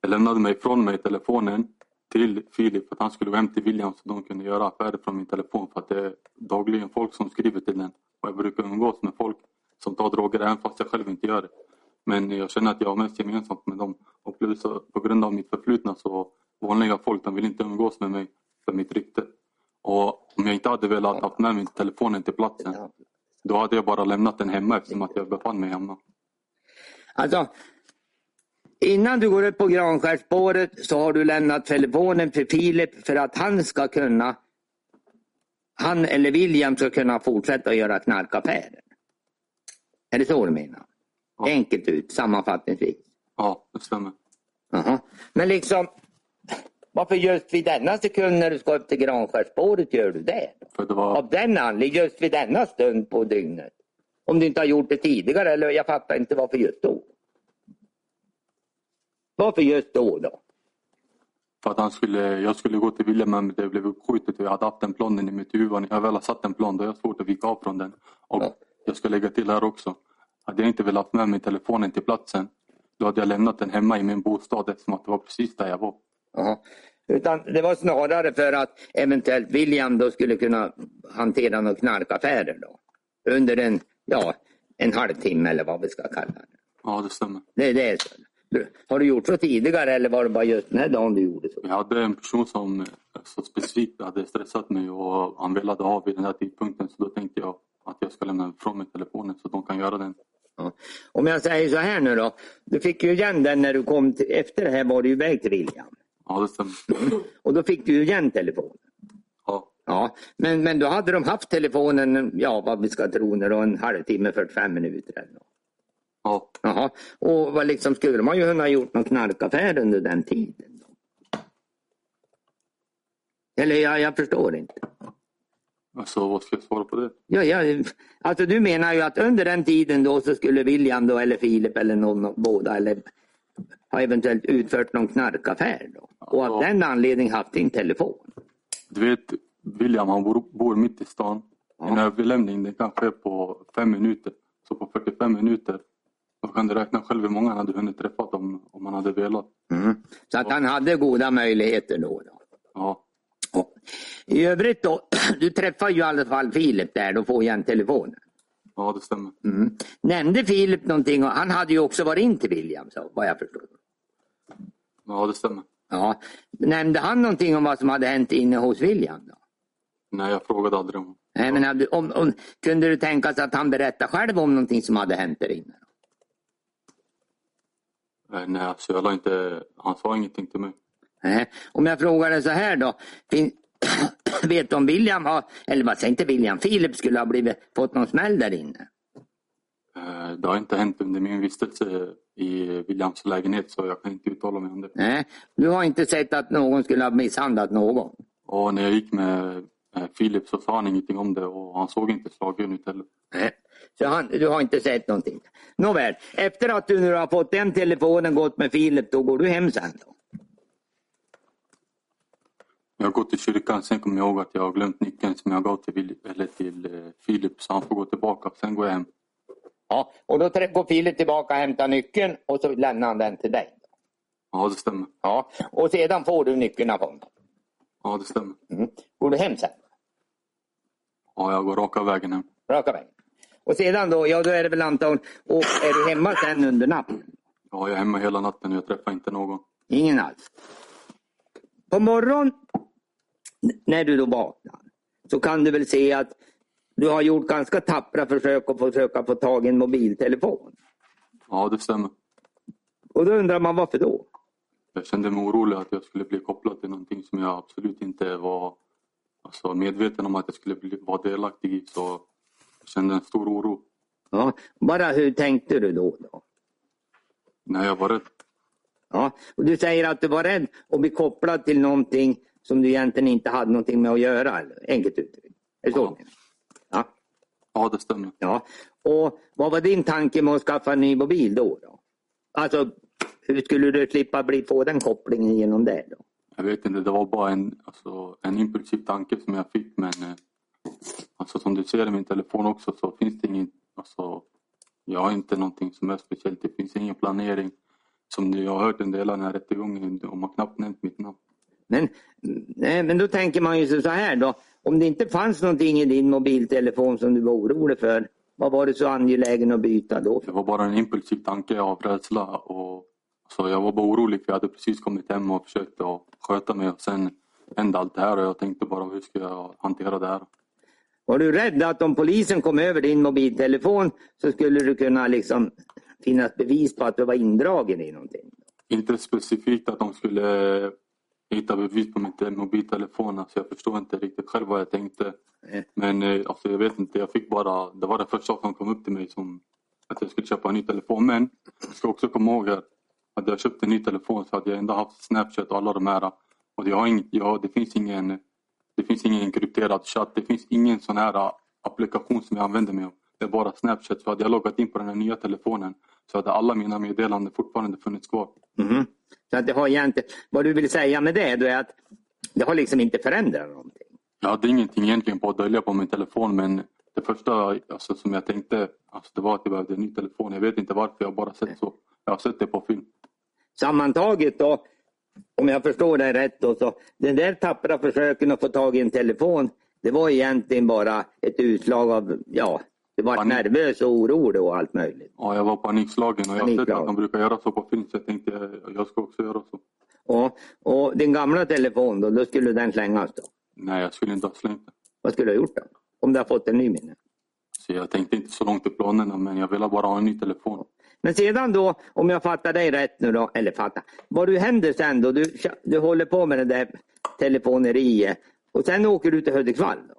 Jag lämnade mig ifrån mig telefonen till Filip för att han skulle gå hem till William så de kunde göra affärer från min telefon för att det är dagligen folk som skriver till den. Och jag brukar umgås med folk som tar droger även fast jag själv inte gör det. Men jag känner att jag har mest gemensamt med dem. Och plus på grund av mitt förflutna så vanliga folk de vill inte umgås med mig för mitt rykte. Och om jag inte hade velat haft med mig telefonen till platsen då hade jag bara lämnat den hemma eftersom att jag befann mig hemma. Alltså, innan du går upp på Granskärsspåret så har du lämnat telefonen för Filip för att han ska kunna han eller William ska kunna fortsätta att göra knarkaffärer. Är det så du menar? Ja. Enkelt ut, sammanfattningsvis. Ja, det stämmer. Jaha. Men liksom, varför just vid denna sekund när du ska upp till Granskärsspåret gör du det? För det var... Av den anledningen, just vid denna stund på dygnet? Om du inte har gjort det tidigare, eller jag fattar inte varför just då. Varför just då då? För att han skulle, jag skulle gå till William men det blev uppskjutet och jag hade haft den planen i mitt huvud. När jag väl har satt en plan då är det svårt att vika av från den. Och Ja. jag ska lägga till här också. Hade jag inte velat ha med mig telefonen till platsen då hade jag lämnat den hemma i min bostad eftersom att det var precis där jag var. Ja. Utan det var snarare för att eventuellt William då skulle kunna hantera några knarkaffärer då. Under en, ja, en halvtimme eller vad vi ska kalla det. Ja, det stämmer. Det, det är så. Har du gjort så tidigare eller var det bara just den här dagen du gjorde så? Jag hade en person som eh, så specifikt hade stressat mig och han ville ha vid den här tidpunkten så då tänkte jag att jag ska lämna ifrån mig telefonen så de kan göra den. Ja. Om jag säger så här nu då. Du fick ju igen den när du kom till, efter det här var du iväg till William. Ja, det stämmer. Och då fick du ju igen telefonen. Ja, Ja, men, men då hade de haft telefonen, ja vad vi ska tro, en halvtimme, 45 minuter eller något. Ja. Jaha, och vad liksom, skulle man ju kunna ha gjort någon knarkaffär under den tiden? Eller jag, jag förstår inte. Alltså vad ska jag svara på det? Ja, ja, alltså du menar ju att under den tiden då så skulle William då eller Filip eller någon, båda eller ha eventuellt utfört någon knarkaffär då. Och av Ja. den anledningen haft din telefon. Du vet, William han bor, bor mitt i stan. En överlämning den kan ske på fem minuter. Så på 45 minuter då kan du räkna själv hur många han hade hunnit träffa om, om han hade velat. Mm. Så att han hade goda möjligheter då. då. Ja, Och I övrigt då, <clears throat> du träffar ju i alla fall Filip där, då får jag en telefon. ja det stämmer. Mm. Nämnde Filip någonting? Och han hade ju också varit in till William, så, vad jag förstår. Ja, det stämmer. Ja. Nämnde han någonting om vad som hade hänt inne hos William? Då? Nej, jag frågade aldrig om Nej, men hade, om, om, kunde du tänka sig att han berättade själv om någonting som hade hänt där inne? Eh, Nej, alltså jag la inte... Han sa ingenting till mig. Nej. Om jag frågar dig så här då. Fin, <coughs> vet du om William har, eller vad säger inte William, Filip skulle ha blivit, fått någon smäll där inne? Eh, Det har inte hänt under min vistelse i Williams lägenhet så jag kan inte uttala mig om det. Nej. Du har inte sett att någon skulle ha misshandlat någon? Och när jag gick med Filip så sa han ingenting om det och han såg inte slagen ut heller. Nej. Så han, du har inte sett någonting? Nåväl, efter att du nu har fått den telefonen gått med Filip, då går du hem sen då? Jag går till kyrkan, sen kommer jag ihåg att jag har glömt nyckeln som jag gav till, Will- eller till eh, Filip så han får gå tillbaka. Sen går jag hem. Ja, och då går Filip tillbaka och hämtar nyckeln och så lämnar han den till dig. Ja, det stämmer. Ja, och sedan får du nyckeln av honom. Ja, det stämmer. Mm. Går du hem sen? Ja, jag går raka vägen hem. Raka vägen. Och sedan då, ja då är det väl antagligen, och är du hemma sen under natten? Ja, jag är hemma hela natten och jag träffar inte någon. Ingen alls. På morgonen när du då vaknar så kan du väl se att du har gjort ganska tappra försök att försöka få tag i en mobiltelefon. Ja, det stämmer. Och då undrar man varför då? Jag kände mig orolig att jag skulle bli kopplad till någonting som jag absolut inte var alltså, medveten om att jag skulle bli, vara delaktig i. Så kände en stor oro. Ja, bara hur tänkte du då? då? När jag var rädd. Ja, och du säger att du var rädd att bli kopplad till någonting som du egentligen inte hade någonting med att göra. Enkelt uttryckt. Är det så? Ja. Ja, det stämmer. ja. Och vad var din tanke med att skaffa en ny mobil då? då? Alltså, hur skulle du slippa bli, få den kopplingen genom det? Då? Jag vet inte, det var bara en, alltså, en impulsiv tanke som jag fick. Men eh, alltså, som du ser i min telefon också så finns det ingen... Alltså, jag har inte någonting som är speciellt. Det finns ingen planering. Som du, jag har hört en del av den här rättegången. De har knappt nämnt mitt namn. Men, nej, men då tänker man ju så här då. Om det inte fanns någonting i din mobiltelefon som du var orolig för, vad var du så angelägen att byta då? Det var bara en impulsiv tanke av rädsla. Och, så jag var bara orolig för jag hade precis kommit hem och försökt att sköta mig. Och sen hände allt det här och jag tänkte bara hur ska jag hantera det här? Var du rädd att om polisen kom över din mobiltelefon så skulle du kunna liksom finnas bevis på att du var indragen i någonting? Inte specifikt att de skulle hitta bevis på min te- mobiltelefon. Alltså jag förstår inte riktigt själv vad jag tänkte. Nej. Men eh, alltså jag vet inte, jag fick bara, det var det första som kom upp till mig som att jag skulle köpa en ny telefon. Men jag ska också komma ihåg att hade jag köpt en ny telefon så hade jag ändå haft Snapchat och alla de här. Och jag har ing, jag, det, finns ingen, det finns ingen krypterad chatt, det finns ingen sån här applikation som jag använder mig av. Det är bara Snapchat. Så hade jag loggat in på den här nya telefonen så hade alla mina meddelanden fortfarande funnits kvar. Mhm. Så att det har egentligen, vad du vill säga med det då är att det har liksom inte förändrat någonting. Jag hade ingenting egentligen på att dölja på min telefon men det första alltså, som jag tänkte alltså, det var att jag behövde en ny telefon. Jag vet inte varför, jag har bara sett så. Jag har sett det på film. Sammantaget då, om jag förstår det rätt då, så den där tappra försöken att få tag i en telefon, det var egentligen bara ett utslag av, ja, det var Panik. nervös och oro då och allt möjligt. Ja, jag var panikslagen och jag har sett att de brukar göra så på film så jag tänkte jag, jag ska också göra så. Och, och din gamla telefon då, då skulle den slängas då. Nej, jag skulle inte ha slängt den. Vad skulle du ha gjort då? Om du har fått en ny minne? Så jag tänkte inte så långt i planerna men jag ville bara ha en ny telefon. Men sedan då, om jag fattar dig rätt nu då, eller fattar, vad du händer sen då, du, du håller på med det där telefoneriet och sen åker du till Hudiksvall. Då.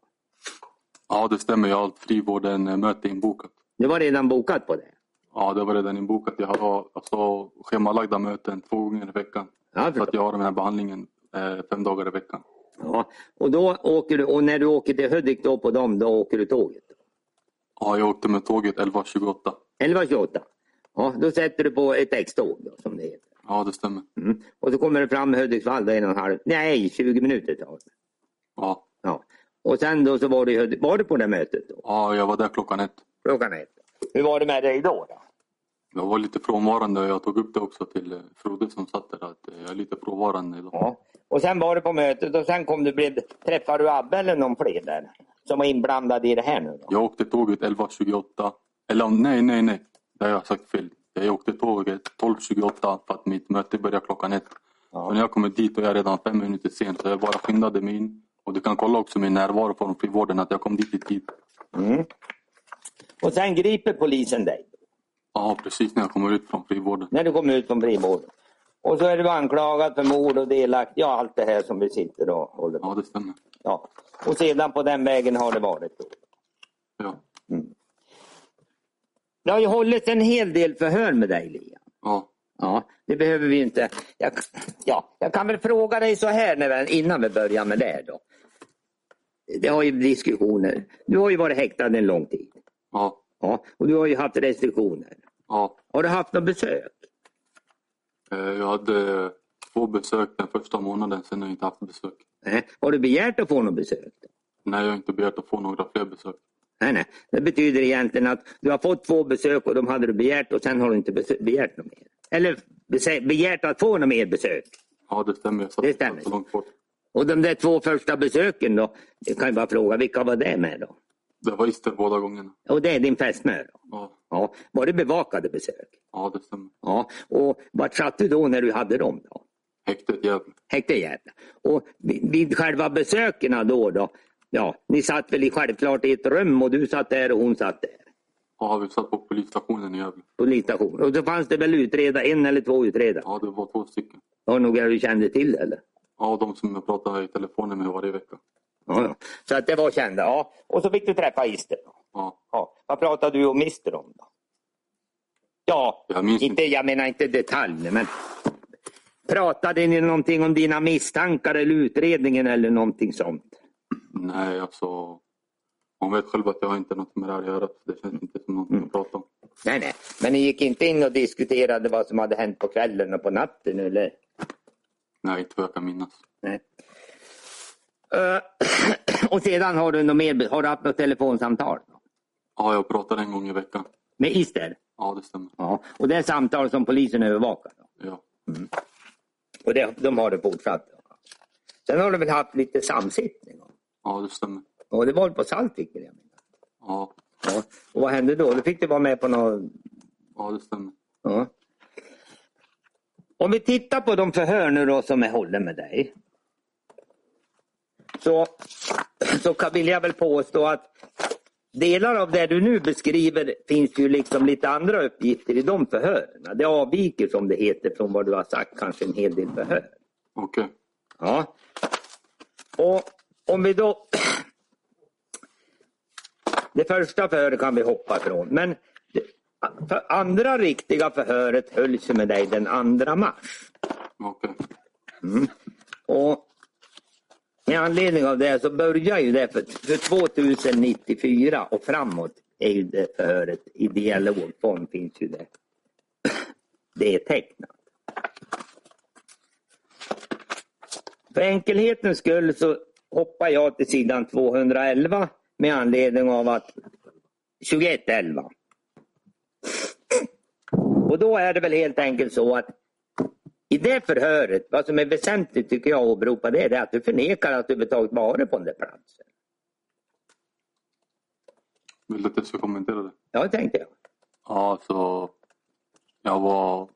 Ja, det stämmer. Jag har ett frivården-möte inbokat. Du var redan bokat på det? Ja, det var redan inbokat. Jag har alltså, schemalagda möten två gånger i veckan. Ja, Så att jag har den här behandlingen eh, fem dagar i veckan. Ja, och, då åker du, och när du åker till Hudik då på dem, då åker du tåget? Ja, jag åkte med tåget 11.28. 11.28? Ja, då sätter du på ett då, som det heter. Ja, det stämmer. Mm. Och så kommer du fram i Hudiksvall då en och en halv, nej 20 minuter tar det. Ja. Ja. Och sen då så var du, var du på det mötet då? ja, jag var där klockan ett. Klockan ett. Hur var det med dig då? då? Jag var lite frånvarande och jag tog upp det också till eh, Frode som satt där att eh, jag är lite frånvarande idag. Ja. Och sen var du på mötet och sen kom du, blev, träffade du Abbe eller någon fler där? Som var inblandad i det här nu då? Jag åkte tåget 11.28. Eller nej, nej, nej. Har jag sagt fel. Jag åkte tåget 12.28 för att mitt möte började klockan ett. Ja. Så när jag kommer dit och jag är redan fem minuter sen så jag bara skyndade mig in. Och du kan kolla också min närvaro från frivården att jag kom dit i tid. Mm. Och sen griper polisen dig Ja, precis när jag kommer ut från frivården. när du kommer ut från frivården. Och så är du anklagad för mord och delaktig, ja allt det här som vi sitter och håller på. Ja, det stämmer. Ja. Och sedan på den vägen har det varit. Då. Ja. Det har ju hållits en hel del förhör med dig Liam. Ja. Ja, det behöver vi inte. Jag, ja, jag kan väl fråga dig så här när innan vi börjar med det då. Det har ju diskussioner. Du har ju varit häktad en lång tid. Ja. Ja, och du har ju haft restriktioner. Ja. Har du haft något besök? Eh, Jag hade två besök den första månaden, sen har jag inte haft besök. Nej. Har du begärt att få något besök? Nej, jag har inte begärt att få några fler besök. Nej, nej. Det betyder egentligen att du har fått två besök och de hade du begärt och sen har du inte begärt något mer. Eller begärt att få något mer besök. Ja, det stämmer. Det stämmer. så långt bort. Och de där två första besöken då, jag kan ju bara fråga, vilka var det med då? Det var Ister båda gångerna. Och det är din fästmö? Ja, Ja. Var det bevakade besök? ja det stämmer. Ja. Och vart satt du då när du hade dem då? Häktet Gävle. Häkte Gävle. Och vid, vid själva besöken då, då? Ja, ni satt väl i, självklart i ett rum och du satt där och hon satt där? Ja, vi satt på polisstationen i Gävle. Polisstation. Och så fanns det väl utreda, en eller två utredare? Ja, det var två stycken. Var det några du kände till eller? Ja, de som jag pratar i telefonen med varje vecka. Ja. Så att det var kända. Ja. Och så fick du träffa Ister. Då. Ja, Ja. Vad pratade du och Mister om då? Ja, jag inte, inte. jag menar inte detaljer men pratade ni någonting om dina misstankar eller utredningen eller någonting sånt? Nej, alltså. Hon vet själv att jag inte har något med det här att göra. så Det känns inte som något att prata om. Nej, nej. Men ni gick inte in och diskuterade vad som hade hänt på kvällen och på natten eller? Nej, inte vad jag kan minnas. Nej. Eh, <clears throat> och sedan har du, något mer, har du haft något telefonsamtal? Ja, jag pratar en gång i veckan. Med Ister? Ja, det stämmer. Ja. Och det är samtal som polisen övervakar? Då. Ja, Och det, de har det fortsatt? Sen har du väl haft lite samsittning? Ja det stämmer. Och det var på Saltvik vill jag minnas? Ja, Ja. Och vad hände då? Då fick du vara med på något... ja det stämmer. Ja. Om vi tittar på de förhör nu då som är hållen med dig. Så, så kan- vill jag väl påstå att delar av det du nu beskriver finns ju liksom lite andra uppgifter i de förhören. Det avviker som det heter från vad du har sagt kanske en hel del förhör. Okej. Ja. Och om vi då... Det första förhöret kan vi hoppa ifrån. Men det andra riktiga förhöret hölls med dig den 2 mars. Okej. Och med anledning av det så börjar ju det för, för 2094 och framåt är ju det förhöret i dialogform finns ju det. Det är tecknat. För enkelhetens skull så hoppar jag till sidan 211 med anledning av att 2111. Och då är det väl helt enkelt så att i det förhöret, vad som är väsentligt tycker jag att åberopa det är att du förnekar att du överhuvudtaget varit på den där platsen. Vill du att jag ska kommentera det? Ja, det tänkte jag. Ja, så jag var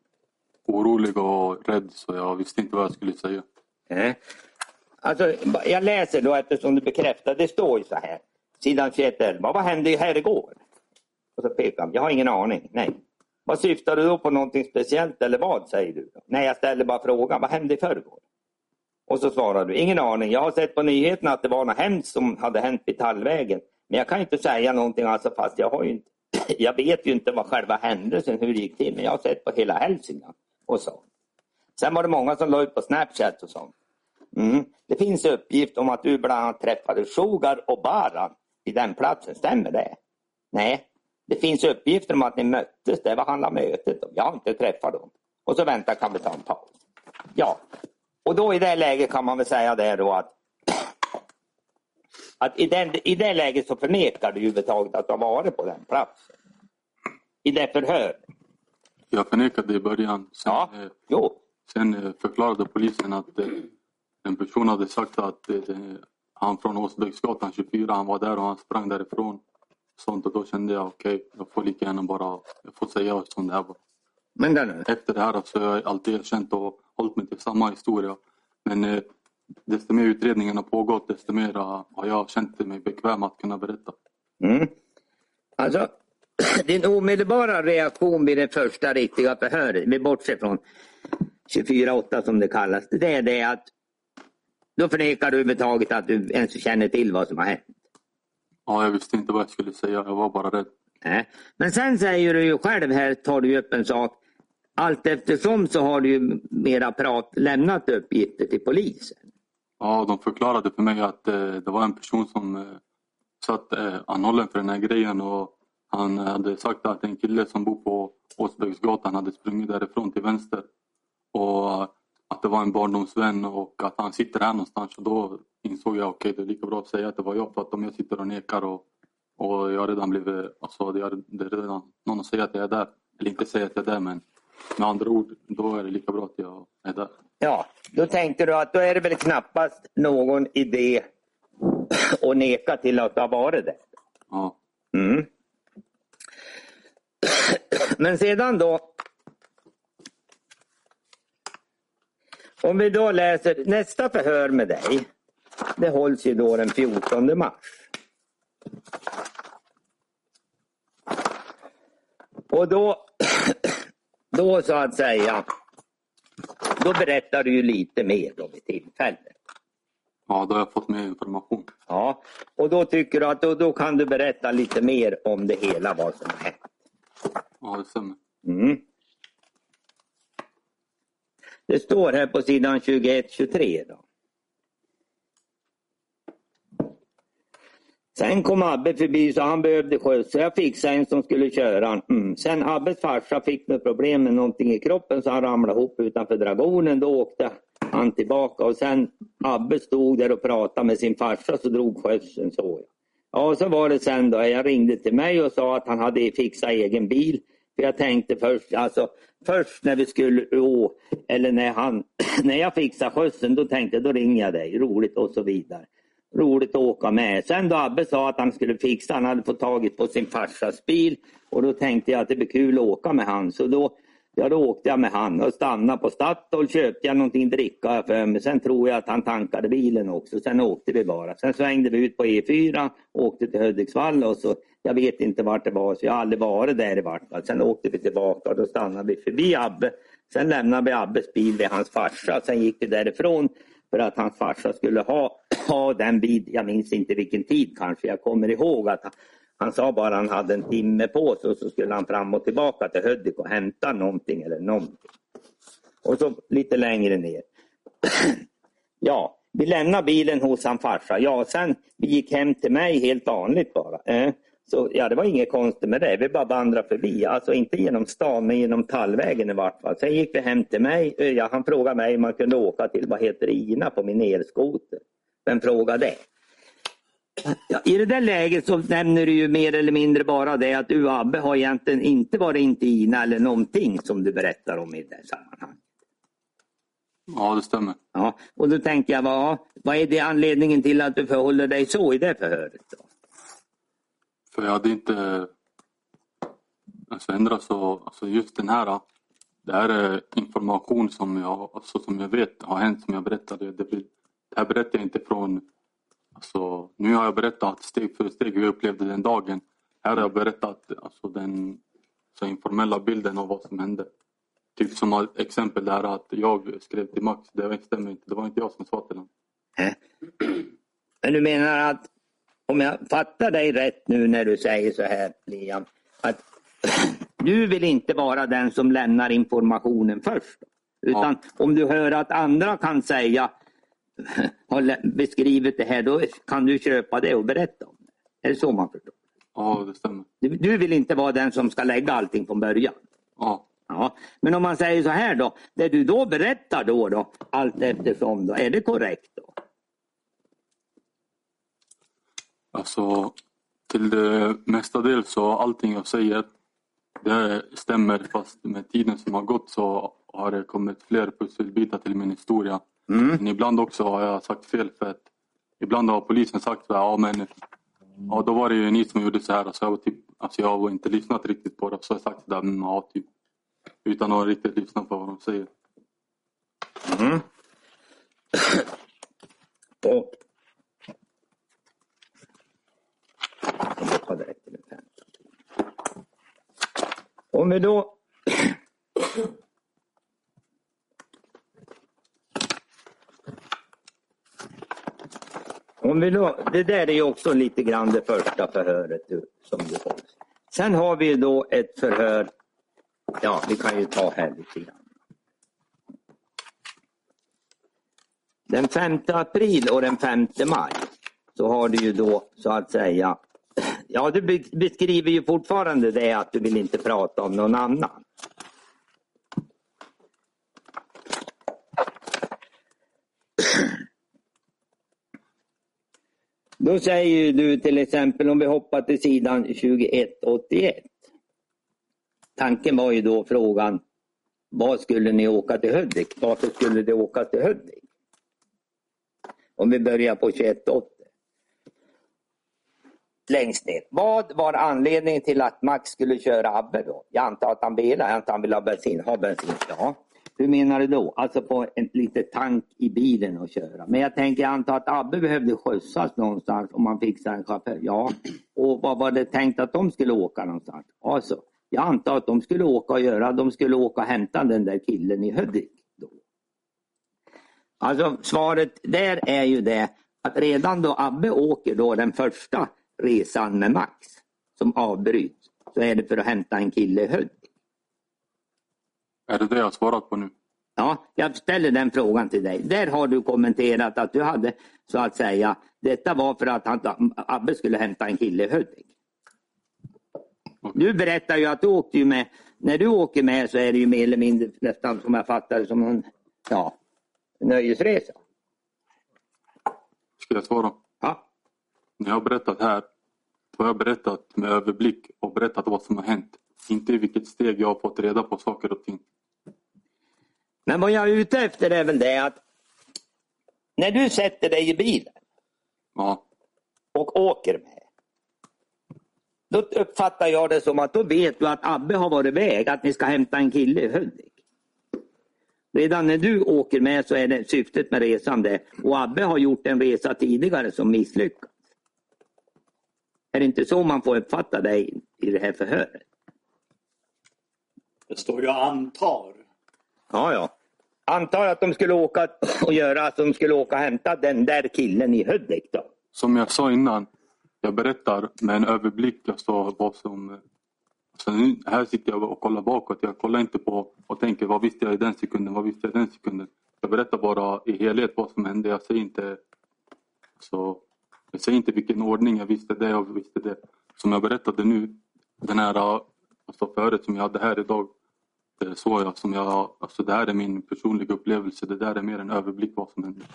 orolig och rädd så jag visste inte vad jag skulle säga. Nej. Alltså, jag läser då eftersom du bekräftar, det står ju så här. Sidan 2111. Vad hände här igår? Och så pekar han. Jag har ingen aning. Nej. Vad syftar du då på någonting speciellt eller vad säger du? Nej, jag ställer bara frågan. Vad hände i förrgår? Och så svarar du. Ingen aning. Jag har sett på nyheterna att det var något hemskt som hade hänt vid Tallvägen. Men jag kan inte säga någonting alltså fast jag har ju inte <clears throat> jag vet ju inte vad själva händelsen, hur det gick till, men jag har sett på hela Hälsingland och så. Sen var det många som la ut på Snapchat och sånt. Mm. Det finns uppgift om att du bland annat träffade Sugar och Baran i den platsen, stämmer det? Nej, det finns uppgifter om att ni möttes, det vad handlar mötet om? Jag har inte träffat dem. Och så väntar en paus. Ja, och då i det läget kan man väl säga det då att <clears throat> att i, den, i det läget så förnekar du överhuvudtaget att du har varit på den platsen. I det förhör. Jag förnekade i början. Sen, Ja, eh, jo. sen eh, förklarade polisen att eh, en person hade sagt att eh, han från Åsbäcksgatan 24, han var där och han sprang därifrån. Sånt och då kände jag okej, jag får lika gärna bara jag får säga som det här var. Men den, Efter det här så har jag alltid erkänt och hållit mig till samma historia. Men eh, desto mer utredningen har pågått desto mer eh, har jag känt mig bekväm att kunna berätta. mm. Alltså, <clears throat> din omedelbara reaktion vid det första riktiga förhöret, vi bortser från 24-8 som det kallas, det är det att då förnekar du överhuvudtaget att du ens känner till vad som har hänt. Ja, jag visste inte vad jag skulle säga, jag var bara rädd. Nej. Men sen säger du ju själv här, tar du upp en sak. Allt eftersom så har du ju mera prat, lämnat uppgifter till polisen. Ja, de förklarade för mig att eh, det var en person som eh, satt eh, anhållen för den här grejen och han hade sagt att en kille som bor på Åsbäcksgatan hade sprungit därifrån till vänster och att det var en barndomsvän och att han sitter här någonstans och då insåg jag okej det är lika bra att säga att det var jag för att om jag sitter och nekar och, och jag redan blivit, alltså det är, det är redan någon att säga att jag är där eller inte säga att jag är där men med andra ord då är det lika bra att jag är där. Ja, då tänkte du att då är det väl knappast någon idé <clears throat> att neka till att har varit där. Ja. Mm. <clears throat> Men sedan då. Om vi då läser nästa förhör med dig. Det hålls ju då den 14 mars. Och då, <clears throat> då så att säga, då berättar du ju lite mer då vid tillfället. ja, då har jag fått mer information. Ja, och då tycker du att då, då kan du berätta lite mer om det hela, vad som har hänt. Ja, det stämmer. Mm. Det står här på sidan 21-23. Då. Sen kom Abbe förbi så han behövde skjuts så jag fixade en som skulle köra han. Mm. Sen Abbes farsa fick med problem med någonting i kroppen så han ramlade ihop utanför Dragonen. Då åkte han tillbaka och sen Abbe stod där och pratade med sin farsa så drog skjutsen så. Ja, så var det sen då. Jag ringde till mig och sa att han hade fixat egen bil. För jag tänkte först, alltså först när vi skulle å, eller när han, <clears throat> när jag fixade skjutsen, då tänkte jag då ringer jag dig, roligt och så vidare. Roligt att åka med. Sen då Abbe sa att han skulle fixa, han hade fått tagit på sin farsas bil och då tänkte jag att det blir kul att åka med han. Så då, ja, då åkte jag med han och stannade på Statoil, köpte jag någonting dricka för mig. Sen tror jag att han tankade bilen också. Sen åkte vi bara. Sen svängde vi ut på E4, åkte till Hudiksvall och så, jag vet inte vart det var, så jag har aldrig varit där i vart fall. Sen åkte vi tillbaka och då stannade vi förbi Abbe. Sen lämnade vi Abbes bil vid hans farsa. Sen gick vi därifrån för att hans farsa skulle ha, ha den vid, jag minns inte vilken tid kanske, jag kommer ihåg att han, han sa bara att han hade en timme på sig och så skulle han fram och tillbaka till Hudik och hämta någonting eller någonting. Och så lite längre ner. <clears throat> ja, vi lämnade bilen hos hans farsa. Ja, sen vi gick hem till mig helt vanligt bara. Eh. Så ja, det var inget konstigt med det. Vi bara vandrade förbi. Alltså inte genom stan, men genom Tallvägen i vart fall. Sen gick vi hem till mig. Ja, han frågade mig om man kunde åka till, vad heter Ina på min elskoter. Vem frågade det? Ja, I det där läget så nämner du ju mer eller mindre bara det att du och Abbe har egentligen inte varit in till Ina eller någonting som du berättar om i det sammanhanget. Ja, det stämmer. Ja, och då tänker jag, vad, vad är det anledningen till att du förhåller dig så i det förhöret? Då? För jag hade inte... Alltså ändrat så, alltså just den här. Det här är information som jag, alltså som jag vet har hänt som jag berättade. Det, det här berättar jag inte från... Alltså, nu har jag berättat steg för steg hur jag upplevde den dagen. Här har jag berättat alltså, den så informella bilden av vad som hände. Typ som exempel där att jag skrev till Max, det stämmer inte. Det var inte jag som sa till honom. Men du menar att om jag fattar dig rätt nu när du säger så här Liam, att <clears throat> du vill inte vara den som lämnar informationen först. Utan ja. om du hör att andra kan säga, <laughs> har beskrivit det här, då kan du köpa det och berätta om det. Är det så man förstår? Ja, det stämmer. Du, du vill inte vara den som ska lägga allting från början? Ja. Ja, men om man säger så här då, det du då berättar då, då allt eftersom, då, är det korrekt då? Alltså, till det mesta del så allting jag säger det stämmer fast med tiden som har gått så har det kommit fler pusselbitar till min historia. Mm. Men ibland också har jag sagt fel för att ibland har polisen sagt att ja, men, ja, då var det ju ni som gjorde så här. Så jag, var typ, alltså jag har inte lyssnat riktigt på det. Så jag har sagt det där, ja, typ, utan att riktigt lyssna på vad de säger. Mm. <laughs> Om vi då Om vi då, det där är ju också lite grann det första förhöret som du hålls. Sen har vi då ett förhör, ja vi kan ju ta här lite grann. Den 5 april och den 5 maj så har du ju då så att säga Ja, du beskriver ju fortfarande det att du vill inte prata om någon annan. Då säger du till exempel om vi hoppar till sidan 2181. Tanken var ju då frågan, vad skulle ni åka till Hudik? Varför skulle det åka till Hudik? Om vi börjar på 2180 längst ner. Vad var anledningen till att Max skulle köra Abbe då? Jag antar att han ville, jag antar att han vill ha bensin. Ha bensin, ja. Hur menar du då? Alltså få en liten tank i bilen och köra. Men jag tänker, jag antar att Abbe behövde skjutsas någonstans om man fixar en chaufför. Ja. Och vad var det tänkt att de skulle åka någonstans? Alltså, jag antar att de skulle åka och göra, de skulle åka och hämta den där killen i Hudik. Då. Alltså svaret där är ju det att redan då Abbe åker då den första resan med Max som avbryts så är det för att hämta en kille i Hudik. Är det det jag har svarat på nu? Ja, jag ställer den frågan till dig. Där har du kommenterat att du hade så att säga, detta var för att han, Abbe skulle hämta en kille i Hudik. Du berättar ju att du åkte ju med, när du åker med så är det ju mer eller mindre nästan som jag fattar det som en ja, nöjesresa. Ska jag svara? När jag har berättat här har jag berättat med överblick och berättat vad som har hänt. Inte i vilket steg jag har fått reda på saker och ting. Men vad jag är ute efter är väl det att när du sätter dig i bilen ja. och åker med. Då uppfattar jag det som att då vet du att Abbe har varit iväg, att ni ska hämta en kille i Hudik. Redan när du åker med så är det syftet med resan det. Och Abbe har gjort en resa tidigare som misslyckats. Är det inte så man får uppfatta dig i det här förhöret? Det står ju antar. Ja, ja. Antar att de skulle åka och göra att de skulle åka och hämta den där killen i Hudik då? Som jag sa innan, jag berättar med en överblick. Alltså vad som... Nu, här sitter jag och kollar bakåt. Jag kollar inte på och tänker vad visste jag i den sekunden, vad visste jag i den sekunden. Jag berättar bara i helhet vad som hände. Jag säger inte... Så jag säger inte vilken ordning jag visste det och visste det. som jag berättade nu, den här alltså förut som jag hade här idag. Det såg så jag, som jag, alltså det här är min personliga upplevelse. Det där är mer en överblick vad som händer.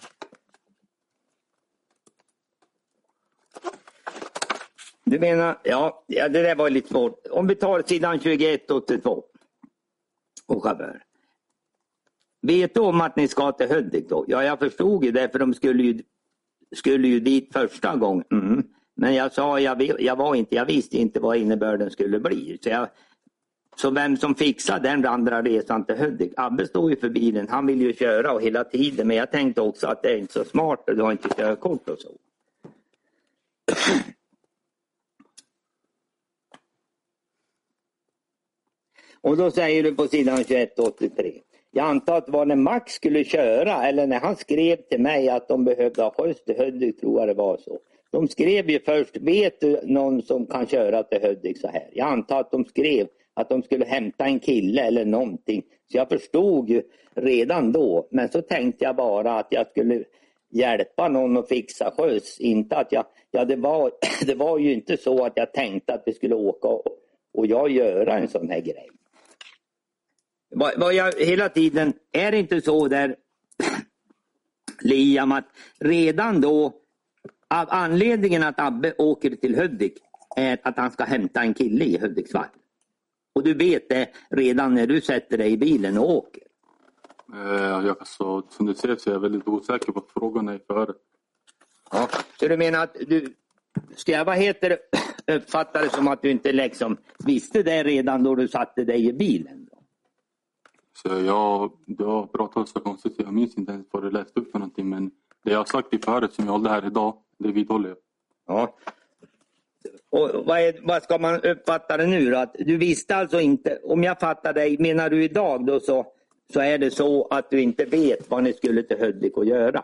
Du menar, ja, ja det där var lite svårt. Om vi tar sidan 21 82. Och chaufför. Vet du om att ni ska till Hudik då? Ja, jag förstod ju det för de skulle ju, skulle ju dit första gången. Mm. Men jag sa, jag, jag, var inte, jag visste inte vad innebörden skulle bli. Så, jag, så vem som fixar den andra resan till Hudik? Abbe står ju för bilen, han vill ju köra och hela tiden. Men jag tänkte också att det är inte så smart, du har inte körkort och så. <clears throat> Och då säger du på sidan 2183. Jag antar att det var när Max skulle köra eller när han skrev till mig att de behövde ha skjuts till Hudik, tror jag det var så. De skrev ju först, vet du någon som kan köra till Hudik så här? Jag antar att de skrev att de skulle hämta en kille eller någonting. Så jag förstod ju redan då, men så tänkte jag bara att jag skulle hjälpa någon att fixa skjuts. Inte att jag, ja det var, <clears throat> det var ju inte så att jag tänkte att vi skulle åka och, och jag göra en sån här grej. Vad, vad jag hela tiden, är det inte så där <clears throat> Liam att redan då av anledningen att Abbe åker till Hudik är att han ska hämta en kille i Hudiksvall. Och du vet det redan när du sätter dig i bilen och åker. Eh, alltså, som du ser så är jag väldigt osäker på frågorna i före. Ja, så du menar att du, ska jag vad heter <clears throat> uppfatta det som att du inte liksom visste det redan då du satte dig i bilen? Så jag, du har pratat så konstigt så jag minns inte ens vad du läste upp för någonting. Men det jag sagt i förut som jag håller här idag, det vidhåller jag. Ja. Och vad, är, vad ska man uppfatta det nu då? Att du visste alltså inte, om jag fattar dig, menar du idag då så, så är det så att du inte vet vad ni skulle till Hudik och göra?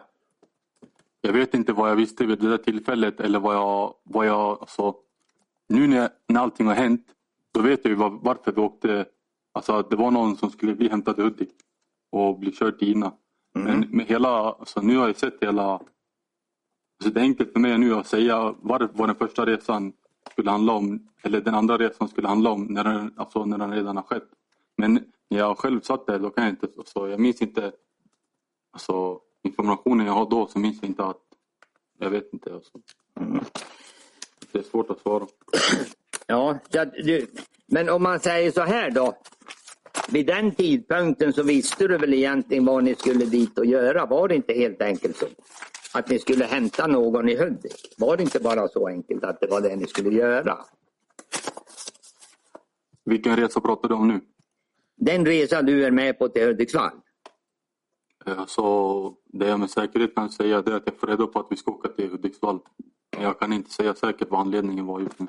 Jag vet inte vad jag visste vid det där tillfället eller vad jag, vad jag alltså, nu när, när allting har hänt, då vet jag ju var, varför vi åkte Alltså det var någon som skulle bli hämtad i Hudik och bli körd till Ina. Mm. Men med hela, alltså, nu har jag sett hela... Alltså det är enkelt för mig nu att säga vad, vad den första resan skulle handla om eller den andra resan skulle handla om när den, alltså, när den redan har skett. Men när jag själv satt där då kan jag inte, alltså, jag minns inte alltså, informationen jag har då så minns jag inte att jag vet inte. Alltså. Mm. Det är svårt att svara. Ja, du, men om man säger så här då. Vid den tidpunkten så visste du väl egentligen vad ni skulle dit och göra? Var det inte helt enkelt så? Att ni skulle hämta någon i Hudik? Var det inte bara så enkelt att det var det ni skulle göra? Vilken resa pratar du om nu? Den resa du är med på till Hudiksvall? Alltså, det jag med säkerhet kan säga är att jag får reda på att vi ska åka till Hudiksvall. Jag kan inte säga säkert vad anledningen var just nu.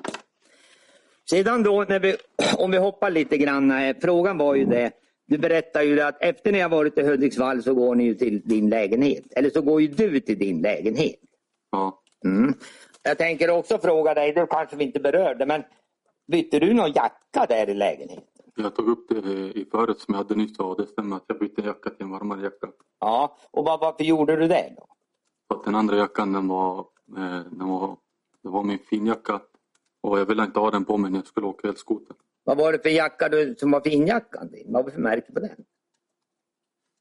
Sedan då, när vi, <clears throat> om vi hoppar lite grann. Frågan var ju det. Du berättar ju att efter när jag varit i Hudiksvall så går ni ju till din lägenhet. Eller så går ju du till din lägenhet. Ja. Mm. Jag tänker också fråga dig, det kanske vi inte berörde, men bytte du någon jacka där i lägenheten? Jag tog upp det i förut som jag hade nyss och det stämmer att jag bytte jacka till en varmare jacka. Ja, och var, varför gjorde du det då? För att den andra jackan den var, eh, den var, det var min finjacka och jag ville inte ha den på mig när jag skulle åka elskoter. Vad var det för jacka du, som var finjackan? Vad var det för märke på den?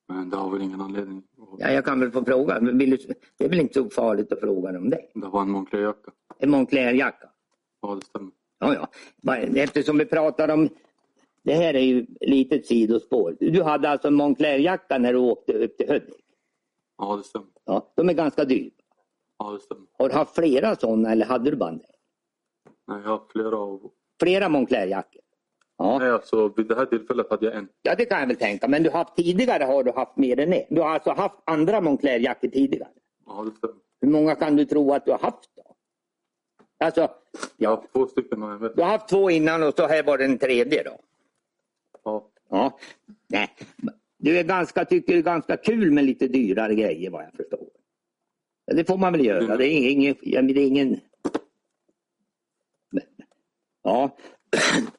Men det har väl ingen anledning. Ja, jag kan väl få fråga. Det är väl inte så farligt att fråga om det? Det var en Moncler-jacka. En Moncler-jacka? Ja, det stämmer. Ja, ja. Eftersom vi pratar om... Det här är ju ett litet sidospår. Du hade alltså en Moncler-jacka när du åkte upp till Hudik? Ja, det stämmer. Ja, de är ganska dyra. Ja, det stämmer. Har du haft flera sådana eller hade du bara det? Nej, jag har flera av... Flera Moncler-jackor? Ja. Nej, alltså vid det här tillfället hade jag en. Ja, det kan jag väl tänka. Men du har haft tidigare har du haft mer än en. Du har alltså haft andra Moncler-jackor tidigare? Ja, det stämmer. Hur många kan du tro att du har haft då? Alltså, ja. Jag har haft två stycken. Du har haft två innan och så här var den tredje då? Ja. Ja. Nej. Du är ganska, tycker det är ganska kul med lite dyrare grejer vad jag förstår. Det får man väl göra. Det är ingen, det är ingen Ja,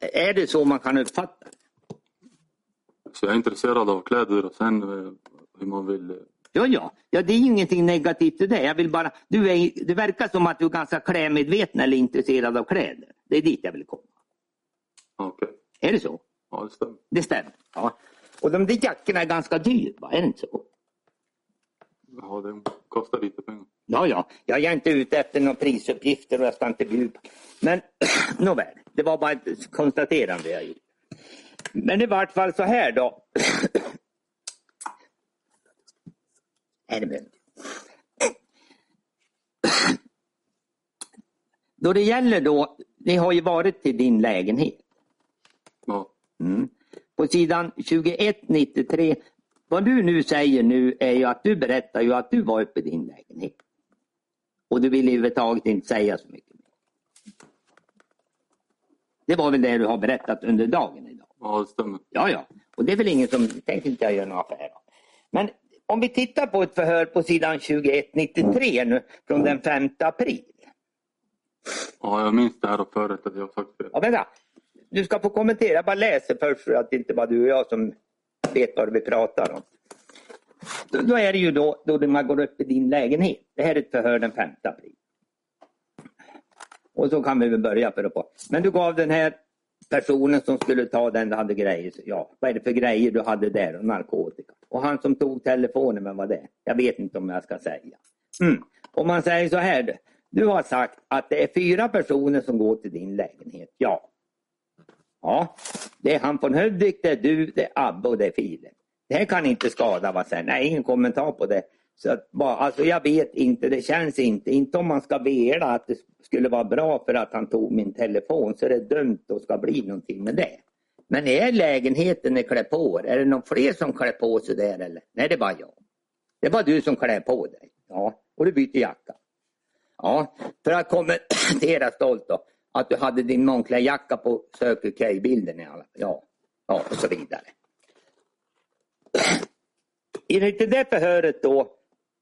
<clears throat> är det så man kan uppfatta? Så jag är intresserad av kläder och sen eh, hur man vill... Eh, ja, ja, ja, det är ingenting negativt i det. Jag vill bara, du, är, det verkar som att du är ganska klädmedveten eller intresserad av kläder. Det är dit jag vill komma. Okej. Är det så? Ja, det stämmer. Det stämmer. Ja. Och de där jackorna är ganska dyra, va? Är det inte så? Ja, det kostar lite pengar. Ja, ja, jag är inte ute efter några prisuppgifter och jag ska inte bjuda. Men <clears throat> nåväl, det var bara ett konstaterande jag gjorde. Men i vart fall så här då. <clears throat> <clears throat> Då det gäller då, ni har ju varit till din lägenhet. Ja. Mm. På sidan 2193, vad du nu säger nu är ju att du berättar ju att du var uppe i din lägenhet. Och du vill överhuvudtaget inte säga så mycket. Det var väl det du har berättat under dagen idag? ja, det stämmer. Ja, ja. Och det är väl ingen som tänker inte jag göra några affärer. Men om vi tittar på ett förhör på sidan 2193 nu från den 5 april. Ja, jag minns det här förut att jag har sagt fel. Ja, vänta. Du ska få kommentera. Jag bara läser först för att det inte bara du och jag som vet vad vi pratar om. Då, då är det ju då, då man går upp i din lägenhet. Det här är ett förhör den 5 april. Och så kan vi väl börja för att. Men du gav den här personen som skulle ta den, hade grejer. Ja, vad är det för grejer du hade där? Och narkotika. Och han som tog telefonen, vem var det? Jag vet inte om jag ska säga. Mm. Om man säger så här. Du har sagt att det är fyra personer som går till din lägenhet. Ja. Ja, det är han från Hudik, det är du, det är Abbe och det är Filip. Det här kan inte skada vad säger. Nej, ingen kommentar på det. Så att bara, alltså jag vet inte, det känns inte, inte om man ska vela att det skulle vara bra för att han tog min telefon så är det dumt och ska bli någonting med det. Men är lägenheten i klä på er? Är det någon fler som klär på sig där eller? Nej, det är bara jag. Det är bara du som klär på dig. Ja, och du byter jacka. Ja, för att kommentera stolt då. Att du hade din Moncler-jacka på Circle K-bilden Ja, ja, och så vidare. Enligt det där förhöret då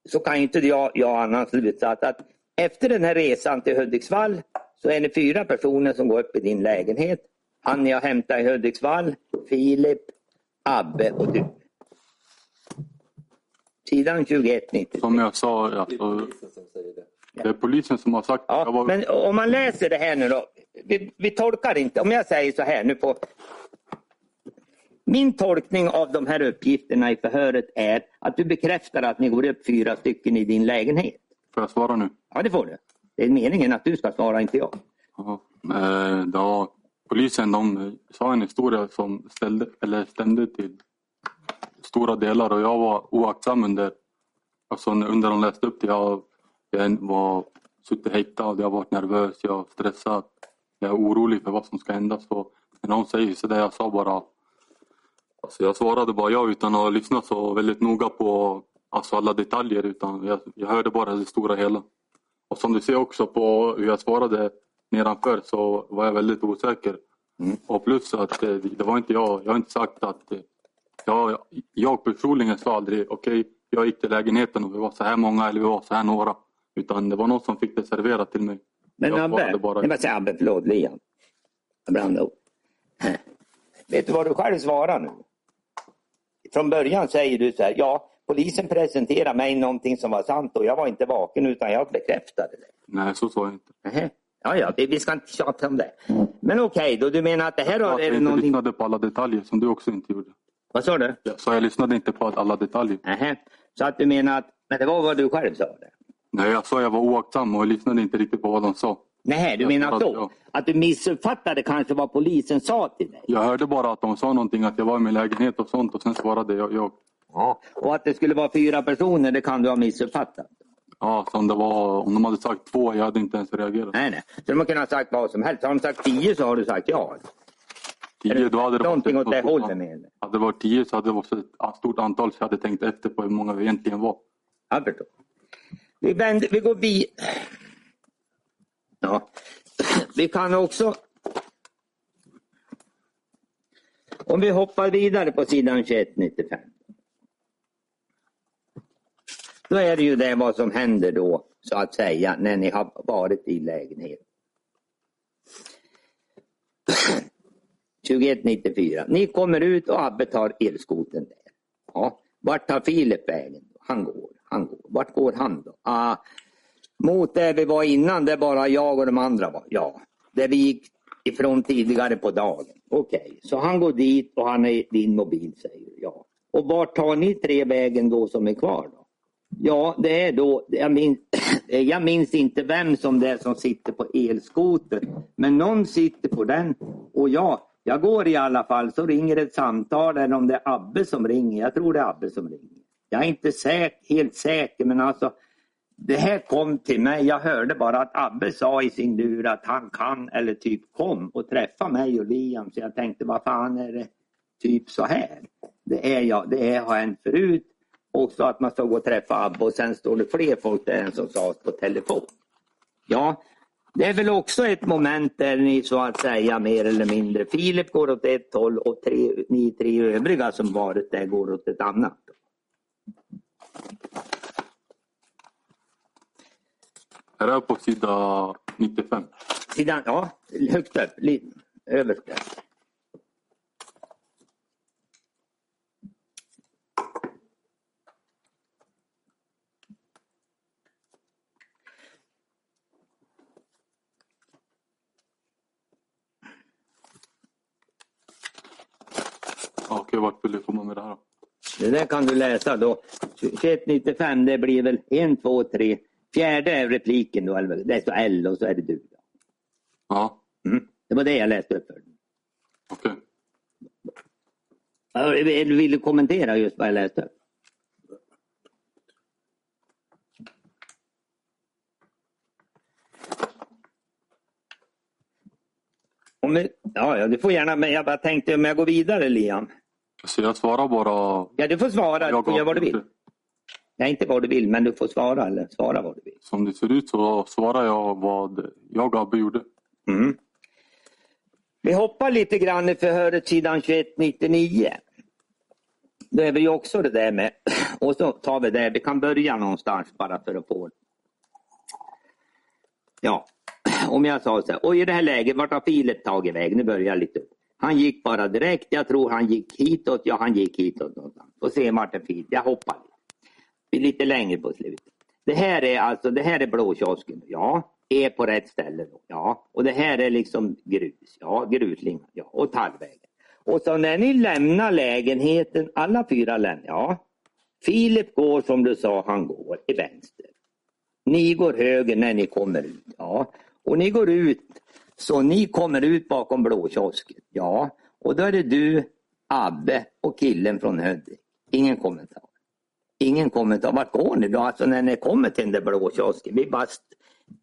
så kan inte jag, jag annan slutsats att efter den här resan till Hudiksvall så är ni fyra personer som går upp i din lägenhet. Han har hämtat i Hudiksvall, Filip, Abbe och du. Sidan 2190. Som jag sa, alltså, det är polisen som har sagt Ja, jag var, men om man läser det här nu då. Vi, vi tolkar inte, om jag säger så här nu på. Min tolkning av de här uppgifterna i förhöret är att du bekräftar att ni går upp fyra stycken i din lägenhet. Får jag svara nu? Ja, det får du. Det är meningen att du ska svara, inte jag. Ja, eh, det var, polisen de sa en historia som ställde, eller stämde till stora delar och jag var oaktsam under, alltså under de läste upp det. Jag, jag var suttit häktad, jag har varit nervös, jag är stressad. Jag är orolig för vad som ska hända. Så när någon säger så där, jag sa bara Alltså jag svarade bara ja utan att lyssna så väldigt noga på alltså alla detaljer. Utan jag, jag hörde bara det stora hela. Och som du ser också på hur jag svarade nedanför så var jag väldigt osäker. Mm. Och plus att eh, det var inte jag. Jag har inte sagt att eh, jag, jag personligen sa aldrig okej, jag gick till lägenheten och vi var så här många eller vi var så här några. Utan det var någon som fick det serverat till mig. Men Jag Abbe, bara- nej, men säg Abbe, förlåt, Liam. Jag blandade ihop. Vet du vad du själv svarar nu? Från början säger du så här, ja, polisen presenterade mig någonting som var sant och jag var inte vaken utan jag bekräftade det. Nej, så sa jag inte. Ja, ja, vi ska inte tjata om det. Men okej, då du menar att det här Jag har, är jag inte någonting... lyssnade på alla detaljer som du också inte gjorde. Vad sa du? Jag sa jag lyssnade inte på alla detaljer. Nähä. Så att du menar att, men det var vad du själv sa? Det. Nej, jag sa jag var oaktsam och jag lyssnade inte riktigt på vad de sa. Nej, du Jag menar så? att jag- Att du missuppfattade kanske vad polisen sa till dig? Jag hörde bara att de sa någonting att jag var i min lägenhet och sånt och sen svarade jag. jag Ja. Och att det skulle vara fyra personer, det kan du ha missuppfattat? ja, som det var, om de hade sagt två, jag hade inte ens reagerat. Nej, nej. Så de har kunnat ha sagt vad som helst. Har de sagt tio så har du sagt ja. Tio, då hade det Någonting varit åt det hållet med det. Hade det varit tio så hade det varit ett stort antal så jag hade tänkt efter på hur många vi egentligen var. Jag förstår. Vi, vänder, vi går vidare. Ja. Vi kan också. Om vi hoppar vidare på sidan 2195. Då är det ju det vad som händer då så att säga när ni har varit i lägenhet. 2194. Ni kommer ut och Abbe tar elskoten där. Ja. Vart tar Filip vägen? Han går, han. Vart går han då? Ah, mot där vi var innan, där bara jag och de andra var. Ja, där vi gick ifrån tidigare på dagen. Okej, okay. så han går dit och han är i din mobil säger du. Ja. Och vart tar ni tre vägen då som är kvar? då? Ja, det är då, jag minns, <clears throat> jag minns inte vem som det är som sitter på elskoter. Men någon sitter på den och jag, jag går i alla fall så ringer ett samtal eller om det är Abbe som ringer. Jag tror det är Abbe som ringer. Jag är inte säk, helt säker men alltså det här kom till mig. Jag hörde bara att Abbe sa i sin lur att han kan eller typ kom och träffa mig och Liam. Så jag tänkte vad fan är det typ så här? Det, är jag, det är, har hänt förut. Och så att man ska gå och träffa Abbe och sen står det fler folk där än som sades på telefon. Ja, det är väl också ett moment där ni så att säga mer eller mindre Filip går åt ett håll och tre, ni tre övriga som varit där går åt ett annat. Är det på sida 95? Sidan, ja, högt upp, överst där. Okej, vart vill du komma med det här? Det där kan du läsa då. 2195, det blir väl 1, 2, 3. Fjärde är repliken då, det står L och så är det du. Ja. Mm. Det var det jag läste upp för Okej. Okay. Vill du kommentera just vad jag läste upp? Om vi, ja, ja, du får gärna, men jag bara tänkte om jag går vidare Liam. Så jag svarar bara... Ja, du får svara. Du får göra vad du vill. Nej, inte vad du vill, men du får svara eller svara vad du vill. Som det ser ut så svarar jag vad jag och Abbe gjorde. Mm. Vi hoppar lite grann i förhöret sidan 2199. Då är vi ju också det där med, <clears throat> och så tar vi det, vi kan börja någonstans bara för att få Ja, <clears throat> om jag sa så här, och i det här läget, vart har Filip tagit väg? Nu börjar jag lite upp. Han gick bara direkt, jag tror han gick hitåt, ja han gick hitåt någonstans. Och se Martin fint, jag hoppar lite längre på slutet. Det här är alltså, det här är blåkiosken. Ja, är på rätt ställe. Då. Ja, och det här är liksom grus. Ja, gruslingan. Ja, och tallvägen. Och så när ni lämnar lägenheten, alla fyra lämnar, ja. Filip går som du sa, han går i vänster. Ni går höger när ni kommer ut. Ja, och ni går ut så ni kommer ut bakom blåkiosken. Ja, och då är det du, Abbe och killen från Hudik. Ingen kommentar. Ingen kommentar. Vart går ni då? Alltså när ni kommer till den där blå kiosken. Vi bara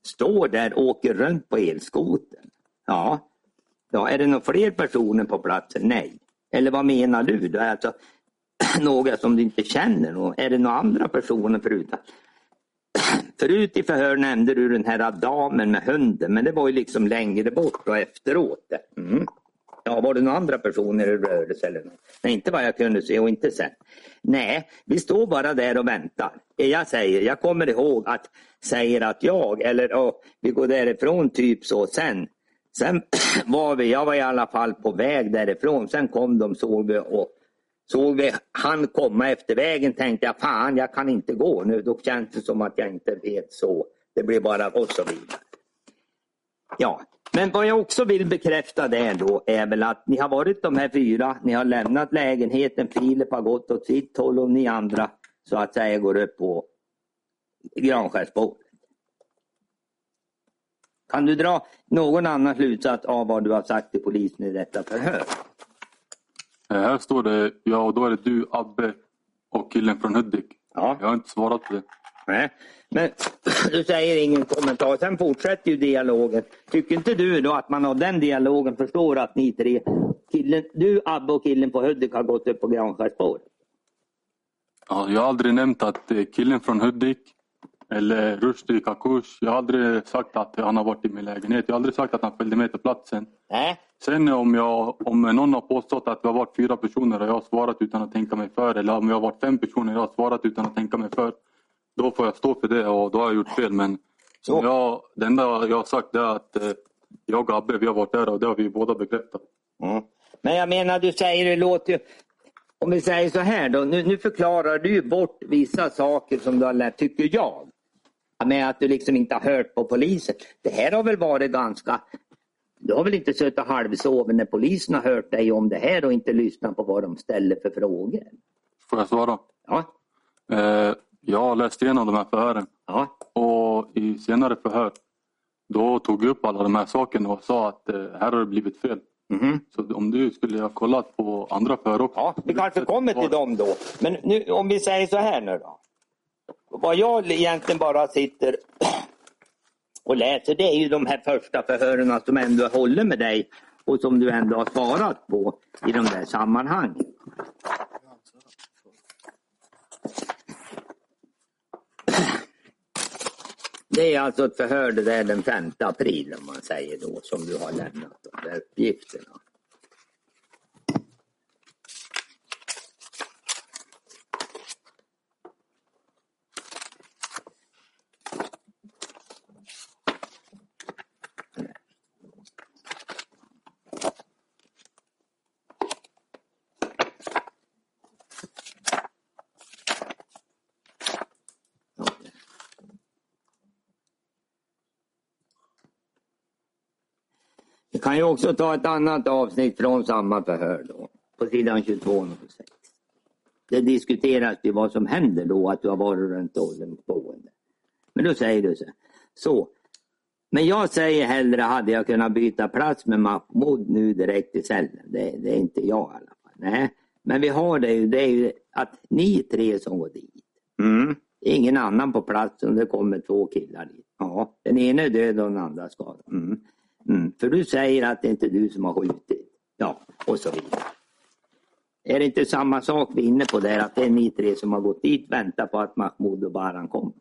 står där och åker runt på elskoten. Ja. ja, är det några fler personer på platsen? Nej. Eller vad menar du? Då? Alltså, <clears throat> några som du inte känner? Är det några andra personer förutom? Förut i förhör nämnde du den här damen med hunden men det var ju liksom längre bort och efteråt. Mm. Ja, var det några andra personer i rörelse eller något? Nej, inte vad jag kunde se och inte sen. Nej, vi står bara där och väntar. Jag säger, jag kommer ihåg att säger att jag eller oh, vi går därifrån typ så sen. Sen <clears throat> var vi, jag var i alla fall på väg därifrån. Sen kom de såg vi och såg vi han komma efter vägen tänkte jag fan jag kan inte gå nu. Då känns det som att jag inte vet så. Det blir bara och så vidare. Ja, men vad jag också vill bekräfta där då är väl att ni har varit de här fyra, ni har lämnat lägenheten, Filip har gått åt sitt håll och ni andra så att säga går upp på Granskärsspåret. Kan du dra någon annan slutsats av vad du har sagt till polisen i detta förhör? Eh, här står det, ja och då är det du, Abbe och killen från Hudik. Ja. Jag har inte svarat på det. Nej, men <clears throat> du säger ingen kommentar. Sen fortsätter ju dialogen. Tycker inte du då att man av den dialogen förstår att ni tre, killen, du, Abbe och killen på Hudik har gått upp på Granskärsspår? Ja, jag har aldrig nämnt att killen från Hudik eller Rushdie Kakush. Jag har aldrig sagt att han har varit i min lägenhet. Jag har aldrig sagt att han följde med till platsen. Nej. Sen om, jag, om någon har påstått att vi har varit fyra personer och jag har svarat utan att tänka mig för eller om vi har varit fem personer och jag har svarat utan att tänka mig för då får jag stå för det och då har jag gjort fel. Men som jag, det enda jag har sagt är att eh, jag och Abbe vi har varit där och det har vi båda bekräftat. Mm. Men jag menar du säger det låter ju om vi säger så här då, nu, nu förklarar du bort vissa saker som du har lärt, tycker jag. Med att du liksom inte har hört på polisen. Det här har väl varit ganska Du har väl inte suttit och halvsovit när polisen har hört dig om det här och inte lyssnat på vad de ställer för frågor? Får jag svara? Ja, Eh, jag har läst igenom de här förhören ja, och i senare förhör då tog jag upp alla de här sakerna och sa att eh, här har det blivit fel. mhm. Så om du skulle ha kollat på andra förhör också. ja. Vi kanske kommer till dem då. Men nu, om vi säger så här nu då. Vad jag egentligen bara sitter och läser det är ju de här första förhören som ändå håller med dig och som du ändå har svarat på i de där sammanhangen. Det är alltså ett förhör det där den 5 april om man säger då som du har lämnat de där uppgifterna. Kan ju också ta ett annat avsnitt från samma förhör då. På sidan 22 och 26. Det diskuteras ju vad som händer då att du har varit runt ålderdomsboende. Men då säger du så. Så. Men jag säger hellre hade jag kunnat byta plats med Mahmoud nu direkt i cellen. Det, det är inte jag i alla fall. Nej. Men vi har det ju, det är ju att ni tre som går dit. Mm. Ingen annan på plats om det kommer två killar dit. Ja, den ena är död och den andra skadad. Mm. Mm. För du säger att det inte är du som har skjutit. Ja, och så vidare. Är det inte samma sak vi är inne på där, att det är ni tre som har gått dit, väntar på att Mahmoud och Baran kommer?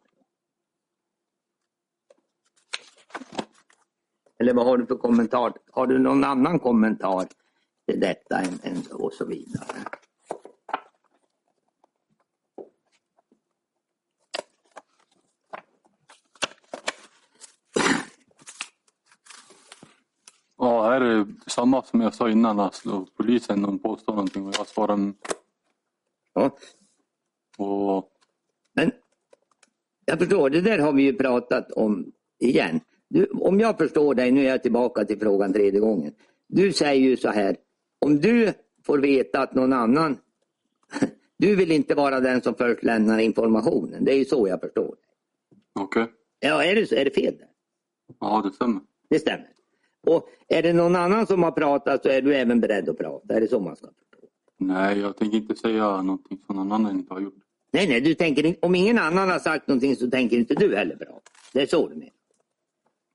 Eller vad har du för kommentar? Har du någon annan kommentar till detta än, än och så vidare? Är det samma som jag sa innan. Alltså, polisen de påstår någonting och jag svarar mm. Ja. och Men jag förstår, det där har vi ju pratat om igen. Du, om jag förstår dig, nu är jag tillbaka till frågan tredje gången. Du säger ju så här, om du får veta att någon annan, <laughs> du vill inte vara den som först lämnar informationen. Det är ju så jag förstår okej. Ja, är det, så- är det fel? där? Ja, det stämmer. Det stämmer. Och är det någon annan som har pratat så är du även beredd att prata. Är det så man ska förstå? Nej, jag tänker inte säga någonting som någon annan inte har gjort. Nej, nej, du tänker, om ingen annan har sagt någonting så tänker inte du heller prata. Det är så du menar.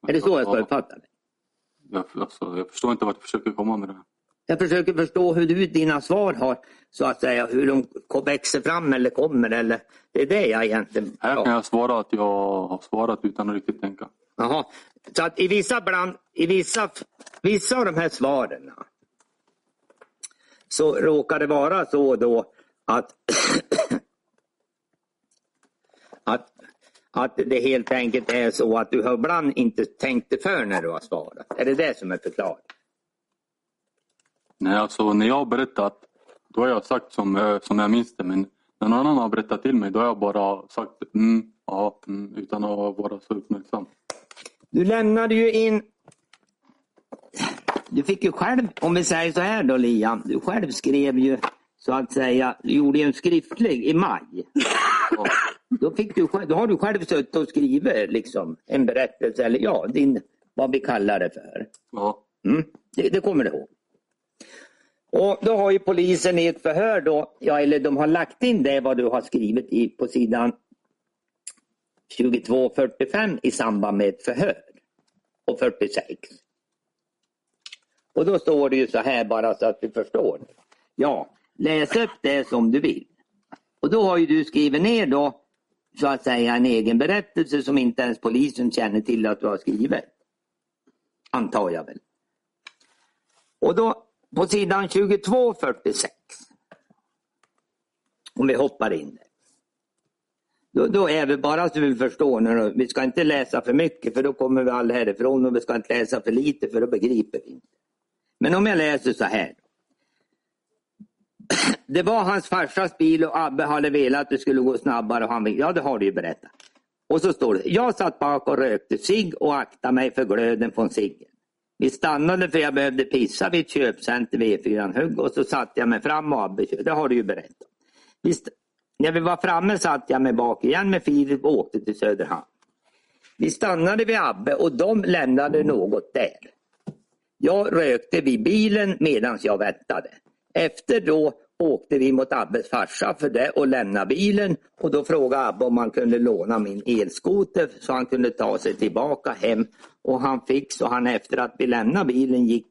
Är det så jag ska uppfatta det? jag, alltså, jag förstår inte vart du försöker komma med det här. Jag försöker förstå hur du, dina svar har, så att säga, hur de växer fram eller kommer. Eller, det är det jag egentligen... Här kan jag svara att jag har svarat utan att riktigt tänka. Jaha. Så att i vissa, bland, i vissa, vissa av de här svaren så råkar det vara så då att, <clears throat> att, att det helt enkelt är så att du har ibland inte tänkt dig för när du har svarat. Är det det som är förklaringen? Nej, alltså när jag har berättat, då har jag sagt som, eh, som jag minns det. Men när någon annan har berättat till mig, då har jag bara sagt mm, ja, mm, utan att vara så uppmärksam. Du lämnade ju in... Du fick ju själv, om vi säger så här då Liam, du själv skrev ju så att säga, du gjorde ju en skriftlig i maj. Då, fick du, då har du själv suttit och skrivit liksom, en berättelse, eller ja, din, vad vi kallar det för. Ja, Mm, det, det kommer du ihåg. Och då har ju polisen i ett förhör då, ja, eller de har lagt in det vad du har skrivit i, på sidan 2245 i samband med ett förhör. Och 46. Och då står det ju så här bara så att du förstår. Ja, läs upp det som du vill. Och då har ju du skrivit ner då så att säga en egen berättelse som inte ens polisen känner till att du har skrivit. Antar jag väl. Och då på sidan 2246. Om vi hoppar in där. Då, då är vi bara så vi förstår, nu, vi ska inte läsa för mycket för då kommer vi aldrig härifrån och vi ska inte läsa för lite för då begriper vi inte. Men om jag läser så här. <clears throat> Det var hans farsas bil och Abbe hade velat att det skulle gå snabbare. Och han, ja, det har du ju berättat. Och så står det, jag satt bak och rökte cigg och aktade mig för glöden från ciggen. Vi stannade för jag behövde pissa vid ett köpcenter vid E4 Hugg och så satte jag mig fram och Abbe Det har du ju berättat. Vi när vi var framme satte jag mig bak igen med Filip och åkte till Söderhamn. Vi stannade vid Abbe och de lämnade något där. Jag rökte vid bilen medan jag väntade. Efter då åkte vi mot Abbes farsa för det och lämnade bilen och då frågade Abbe om han kunde låna min elskoter så han kunde ta sig tillbaka hem och han fick så han efter att vi lämnade bilen gick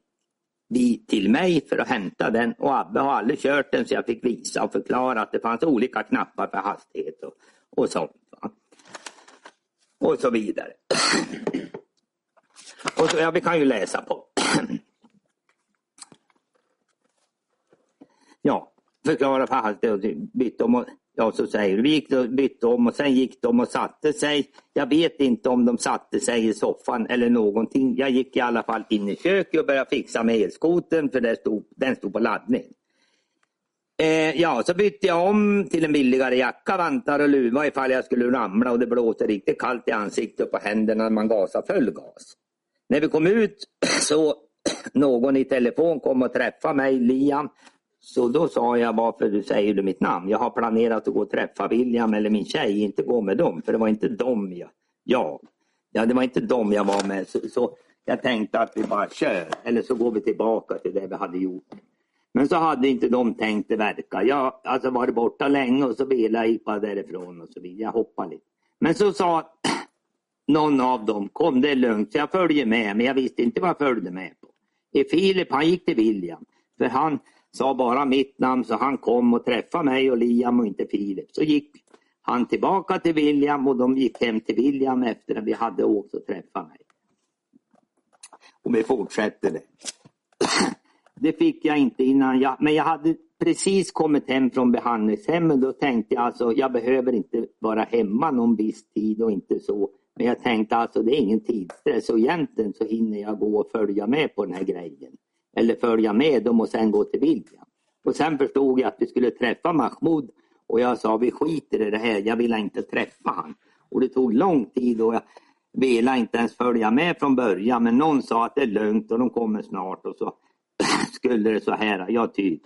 dit till mig för att hämta den och Abbe har aldrig kört den så jag fick visa och förklara att det fanns olika knappar för hastighet och, och sånt. Va? Och så vidare. <clears throat> Och så, ja, vi kan ju läsa på. <clears throat> Ja, förklara för hastighet och bytte om och ja, så säger du. Vi gick och bytte om och sen gick de och satte sig. Jag vet inte om de satte sig i soffan eller någonting. Jag gick i alla fall in i köket och började fixa med elskoten för den stod, den stod på laddning. Eh, ja, så bytte jag om till en billigare jacka, vantar och luva ifall jag skulle ramla och det blåste riktigt kallt i ansiktet och på händerna när man gasade full gas. När vi kom ut <clears throat> så <clears throat> någon i telefon kom och träffade mig, Liam. Så då sa jag varför du säger du mitt namn. Jag har planerat att gå och träffa William eller min tjej, inte gå med dem. För det var inte dem jag, jag. Ja, det var inte dem jag var med. Så, så jag tänkte att vi bara kör. Eller så går vi tillbaka till det vi hade gjort. Men så hade inte de tänkt det verka. Jag alltså varit borta länge och så ville jag gick bara därifrån och så vidare. Jag hoppade lite. Men så sa <clears throat> någon av dem, kom det är lugnt, så jag följer med. Men jag visste inte vad jag följde med på. I Filip han gick till William. För han sa bara mitt namn så han kom och träffade mig och Liam och inte Filip. Så gick han tillbaka till William och de gick hem till William efter att vi hade åkt och träffat mig. Och vi fortsätter det. <clears throat> Det fick jag inte innan jag, men jag hade precis kommit hem från behandlingshemmet. Då tänkte jag alltså, jag behöver inte vara hemma någon viss tid och inte så. Men jag tänkte alltså, det är ingen tidsstress och egentligen så hinner jag gå och följa med på den här grejen. Eller följa med dem och sen gå till William. Och sen förstod jag att vi skulle träffa Mahmoud och jag sa, vi skiter i det här, jag vill inte träffa han. Och det tog lång tid och jag ville inte ens följa med från början men någon sa att det är lugnt och de kommer snart och så <clears throat> skulle det så här, jag typ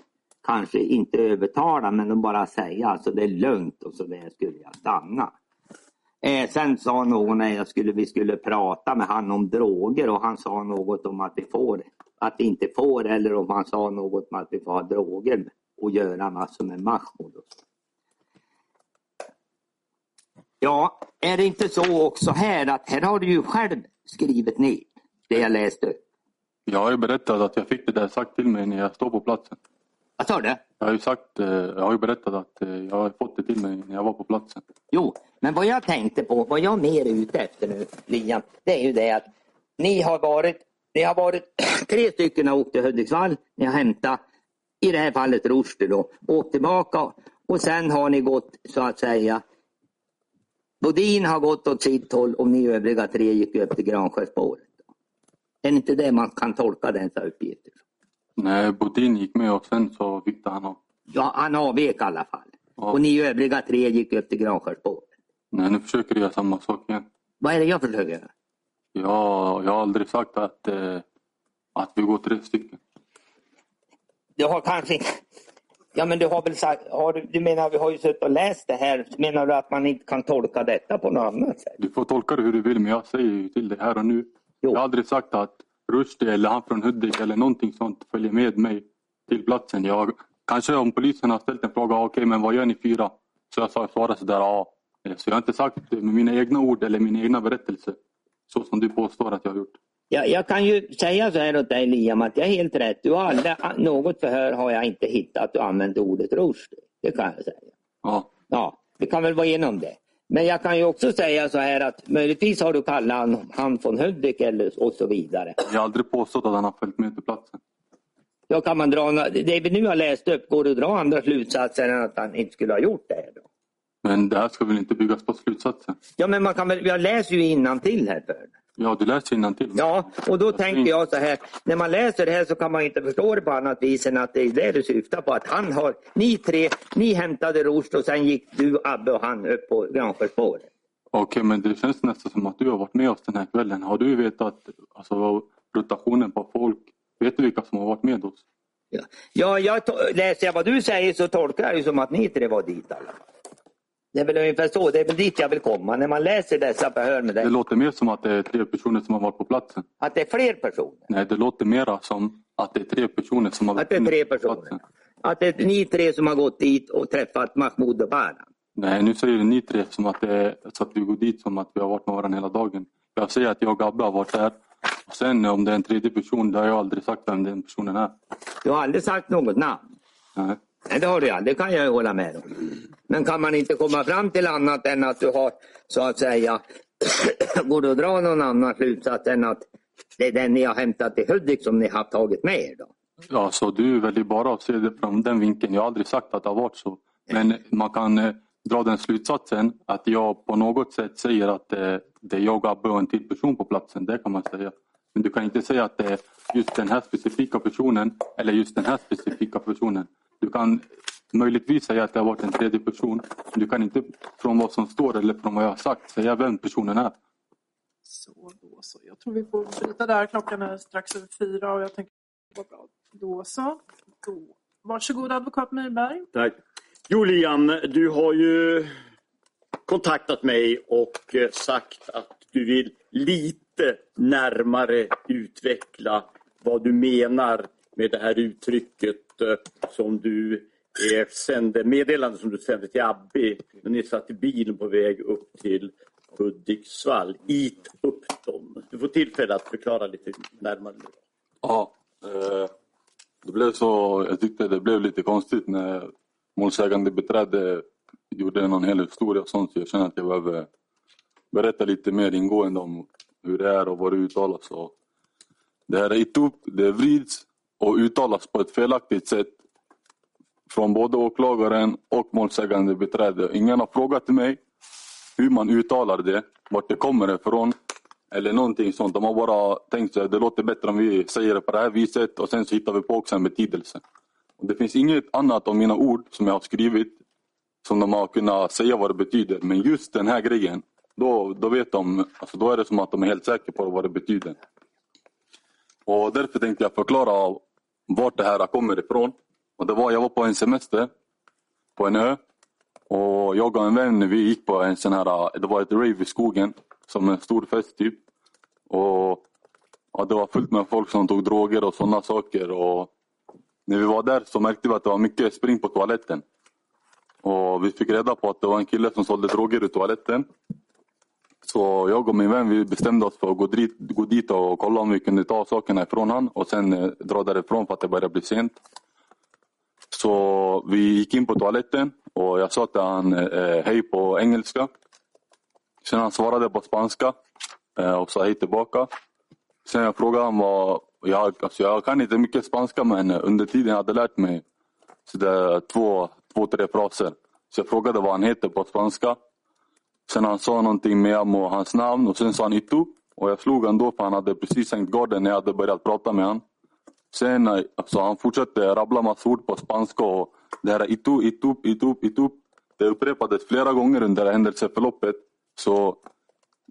kanske inte övertala men de bara säga alltså det är lugnt och så där skulle jag stanna. Eh, sen sa någon när jag skulle, vi skulle prata med han om droger och han sa något om att vi får, att vi inte får eller om han sa något om att vi får ha droger och göra massor med Mahmoud. Ja, är det inte så också här att här har du ju själv skrivit ner det jag läste upp. Jag har ju berättat att jag fick det där sagt till mig när jag står på platsen. Vad sa du? Jag har ju, sagt, eh, jag har ju berättat att eh, jag har fått det till mig när jag var på platsen. Jo, men vad jag tänkte på, vad jag mer är ute efter nu, Liam, det är ju det att ni har varit, ni har varit <clears throat> tre stycken har åkt till Hudiksvall, ni har hämtat, i det här fallet Rushdie då, åkt tillbaka och sen har ni gått så att säga, Bodin har gått åt sitt håll och ni övriga tre gick upp till Gransjöspåret. Är det inte det man kan tolka dessa uppgifter? När Bodin gick med och sen så bytte han av. Ja, han avvek i alla fall. Ja. Och ni övriga tre gick upp till Gransjöspåret. Nej, nu försöker du göra samma sak igen. Vad är det jag försöker göra? Jag, jag har aldrig sagt att, eh, att vi går tre stycken. Du har kanske inte... Ja men du har väl sagt, har du, du menar vi har ju suttit och läst det här, menar du att man inte kan tolka detta på något annat sätt? Du får tolka det hur du vill men jag säger ju till dig här och nu. Jo. Jag har aldrig sagt att Rushdie eller han från Hudik eller någonting sånt följer med mig till platsen. Jag, kanske om polisen har ställt en fråga, okej men vad gör ni fyra? Så jag sa, svarade sådär, ja. Så jag har inte sagt det med mina egna ord eller min egna berättelse. Så som du påstår att jag har gjort. Jag, jag kan ju säga så här åt dig Liam att jag är helt rätt. Du har aldrig, något förhör har jag inte hittat att du använt ordet Rushdie. Det kan jag säga. Ja, Ja, vi kan väl vara igenom det. Men jag kan ju också säga så här att möjligtvis har du kallat han, han från Hudik eller och så vidare. jag har aldrig påstått att han har följt med till platsen. Då kan man dra, det vi nu har läst upp, går det att dra andra slutsatser än att han inte skulle ha gjort det här då? Men det här ska väl inte byggas på slutsatsen? Ja men man kan väl, jag läser ju innantill här för Ja, du läser innantill. Ja, och då tänker jag så här, när man läser det här så kan man inte förstå det på annat vis än att det är det du syftar på. Att han har, ni tre, ni hämtade Rushdie och sen gick du, Abbe och han upp på Gransjöspåret. Okej, men det känns nästan som att du har varit med oss den här kvällen. Har du vetat, alltså, rotationen på folk. Vet du vilka som har varit med oss? Ja, ja jag läser jag vad du säger så tolkar jag det som att ni tre var dit i alla fall. Det är väl ungefär så, det är väl dit jag vill komma. När man läser dessa förhör med Det dig. låter mer som att det är tre personer som har varit på platsen. Att det är fler personer. Nej, det låter mera som att det är tre personer som har Att det är tre personer. Att det är ni tre som har gått dit och träffat Mahmoud och Baran. Nej, nu säger ni tre som att, det är, så att vi går dit som att vi har varit med varandra hela dagen. Jag säger att jag och Gabbe har varit där. Och sen om det är en tredje person, det har jag aldrig sagt vem den personen är. Du har aldrig sagt något namn. Nej. Nej, det har du ja, Det kan jag ju hålla med om. Men kan man inte komma fram till annat än att du har, så att säga, <clears throat> går det att dra någon annan slutsats än att det är den ni har hämtat i Hudik som ni har tagit med er då? Ja, så du väljer bara att se det från den vinkeln. Jag har aldrig sagt att det har varit så. Men man kan eh, dra den slutsatsen att jag på något sätt säger att eh, det är jag, Abbe och en till person på platsen. Det kan man säga. Men du kan inte säga att det är just den här specifika personen eller just den här specifika personen. Du kan möjligtvis säga att det har varit en tredje person. Men du kan inte från vad som står eller från vad jag har sagt säga vem personen är. Så, då så. Jag tror vi får bryta där. Klockan är strax över fyra och jag tänker vad bra. Då så. Då. Varsågod advokat Myrberg. Tack. Jo, Liam, du har ju kontaktat mig och eh, sagt att du vill lite närmare utveckla vad du menar med det här uttrycket eh, som du eh, sände, meddelande som du sände till Abbi när ni satt i bilen på väg upp till Hudiksvall. Eat upp dem. Du får tillfälle att förklara lite närmare. Ja, eh, det blev så, jag tyckte det blev lite konstigt när målsägande beträdde gjorde någon hel historia och sånt så jag känner att jag behöver berätta lite mer ingående om hur det är och vad det uttalas. Och det här är itop, det vrids och uttalas på ett felaktigt sätt från både åklagaren och målsägande beträde. Ingen har frågat mig hur man uttalar det, vart det kommer ifrån eller någonting sånt. De har bara tänkt att det låter bättre om vi säger det på det här viset och sen så hittar vi på också en betydelse. Det finns inget annat om mina ord som jag har skrivit som de har kunnat säga vad det betyder. Men just den här grejen, då, då vet de, alltså då är det som att de är helt säkra på vad det betyder. Och därför tänkte jag förklara vart det här kommer ifrån. Och det var, jag var på en semester på en ö. Och jag och en vän vi gick på en sån här, det var ett rave i skogen. Som en stor fest typ. Och ja, det var fullt med folk som tog droger och sådana saker. Och när vi var där så märkte vi att det var mycket spring på toaletten. Och vi fick reda på att det var en kille som sålde droger i toaletten. Så jag och min vän vi bestämde oss för att gå dit, gå dit och kolla om vi kunde ta sakerna ifrån honom och sen eh, dra därifrån för att det började bli sent. Så vi gick in på toaletten och jag sa till han eh, eh, hej på engelska. Sen han svarade på spanska eh, och sa hej tillbaka. Sen jag frågade han vad, jag, alltså jag kan inte mycket spanska men under tiden jag hade lärt mig så det är två, två, tre fraser. Så jag frågade vad han heter på spanska. Sen han sa någonting med om hans namn och sen sa han Itu. Och jag slog han då för han hade precis sänkt garden när jag hade börjat prata med honom. Sen eh, alltså, han fortsatte rabbla massa ord på spanska och det här Itu, Itu, Itu, Itu. Det upprepades flera gånger under händelseförloppet. Så,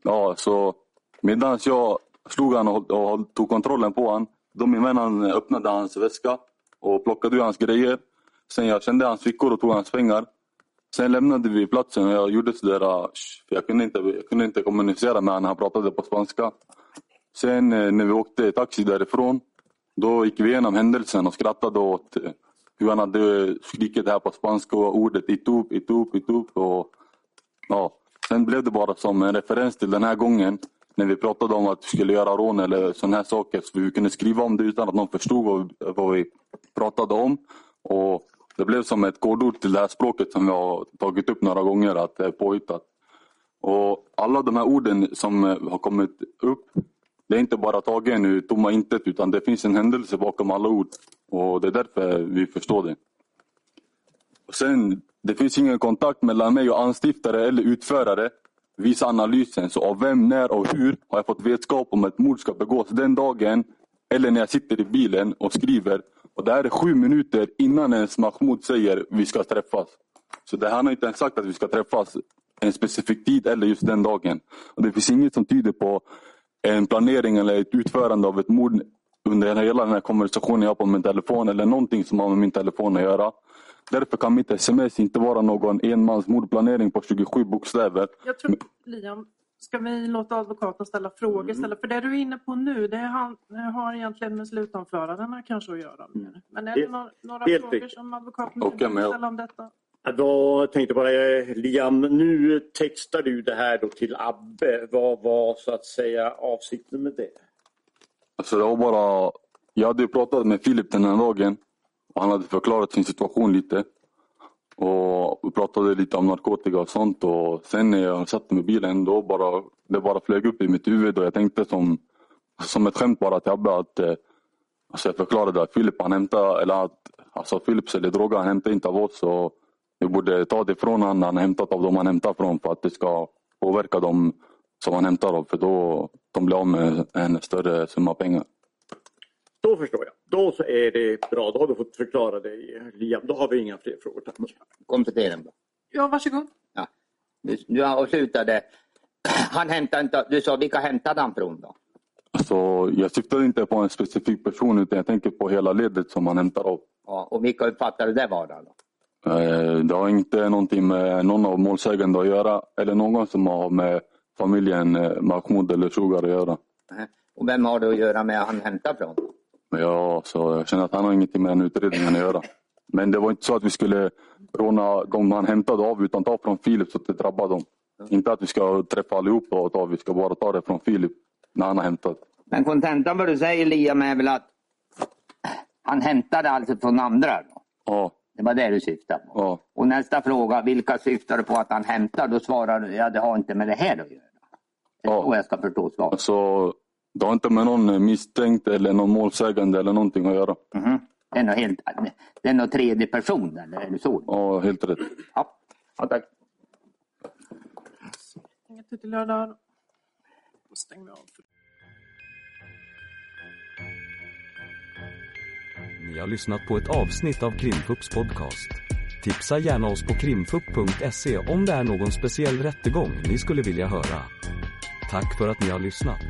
ja, så medan jag slog han och, och tog kontrollen på honom då min vän han öppnade hans väska och plockade ur hans grejer. Sen jag kände hans fickor och tog hans pengar. Sen lämnade vi platsen och jag gjorde sådär, ah, för jag kunde, inte, jag kunde inte kommunicera med honom, han pratade på spanska. Sen eh, när vi åkte taxi därifrån, då gick vi igenom händelsen och skrattade åt eh, hur han hade eh, skrikit här på spanska och ordet itup, itup, itup. Och, ja. Sen blev det bara som en referens till den här gången när vi pratade om att vi skulle göra rån eller sådana här saker. Så vi kunde skriva om det utan att någon förstod vad, vad vi pratade om. Och det blev som ett kodord till det här språket som vi har tagit upp några gånger att det är påhittat. Och alla de här orden som eh, har kommit upp, det är inte bara tagen ur tomma intet utan det finns en händelse bakom alla ord. Och det är därför vi förstår det. Och sen, det finns ingen kontakt mellan mig och anstiftare eller utförare. Visa analysen. Så av vem, när och hur har jag fått vetskap om att mord ska begås den dagen eller när jag sitter i bilen och skriver. Och det här är sju minuter innan ens Mahmoud säger vi ska träffas. Så det, han har inte ens sagt att vi ska träffas en specifik tid eller just den dagen. Och det finns inget som tyder på en planering eller ett utförande av ett mord under hela den här konversationen jag har på min telefon eller någonting som har med min telefon att göra. Därför kan mitt sms inte vara någon enmans mordplanering på 27 bokstäver. Jag tror, Liam, ska vi låta advokaten ställa frågor Mm. För det du är inne på nu, det har, det har egentligen med slutanförandena kanske att göra. mer. Men är det Helt- några, några helt frågor riktigt. som advokaten vill jag- ställa om detta? Ja, Då tänkte jag bara, eh, Liam, nu textar du det här då till Abbe. Vad var så att säga avsikten med det? Alltså det var bara, jag hade ju pratat med Filip den här dagen och han hade förklarat sin situation lite. Och vi pratade lite om narkotika och sånt och sen när jag satte mig i bilen då bara, det bara flög upp i mitt huvud och jag tänkte som, som ett skämt bara till Abbe att eh, alltså jag förklarade att Filip han hämtar, eller att alltså Filip säljer droger, han hämtar inte av oss och vi borde ta det från honom han har hämtat av dem han hämtar från för att det ska påverka dem som han hämtar av för då de blir av med en större summa pengar. Då förstår jag. Då så är det bra. Då har du fått förklara dig, Liam. Då har vi inga fler frågor. Tack. Komplettera bara. Ja, varsågod. Ja. Du, du avslutade. Han hämtade inte, du sa vilka hämtade han från då? Alltså, jag syftar inte på en specifik person utan jag tänker på hela ledet som man hämtar av. Ja, och vilka uppfattar du det vara då? Eh, Det har inte någonting med någon av målsägande att göra eller någon som har med familjen eh, Mahmoud eller Sugar att göra. Och vem har du att göra med han hämtar från? Jag, så jag känner att han har ingenting med den utredningen att göra. Men det var inte så att vi skulle råna de han hämtade av utan ta från Filip så att det drabbar dem. Inte att vi ska träffa allihopa och ta, vi ska bara ta det från Filip när han har hämtat. Men kontentan vad du säger Liam är väl att han hämtade alltså från andra då? Ja, Det var det du syftade på? ja. Och nästa fråga, vilka syftar du på att han hämtar? Då svarar du, ja det har inte med det här att göra. Det är Ja. så jag ska förstå svaret. Alltså, det har inte med någon misstänkt eller någon målsägande eller någonting att göra. Mhm. Det är helt, det är nog tredje person eller är det så? Ja, helt rätt. Ja, ja tack. Inget ytterligare där. Då stänger vi av. Ni har lyssnat på ett avsnitt av Krimfupps podcast. Tipsa gärna oss på krimfupp.se om det är någon speciell rättegång ni skulle vilja höra. Tack för att ni har lyssnat.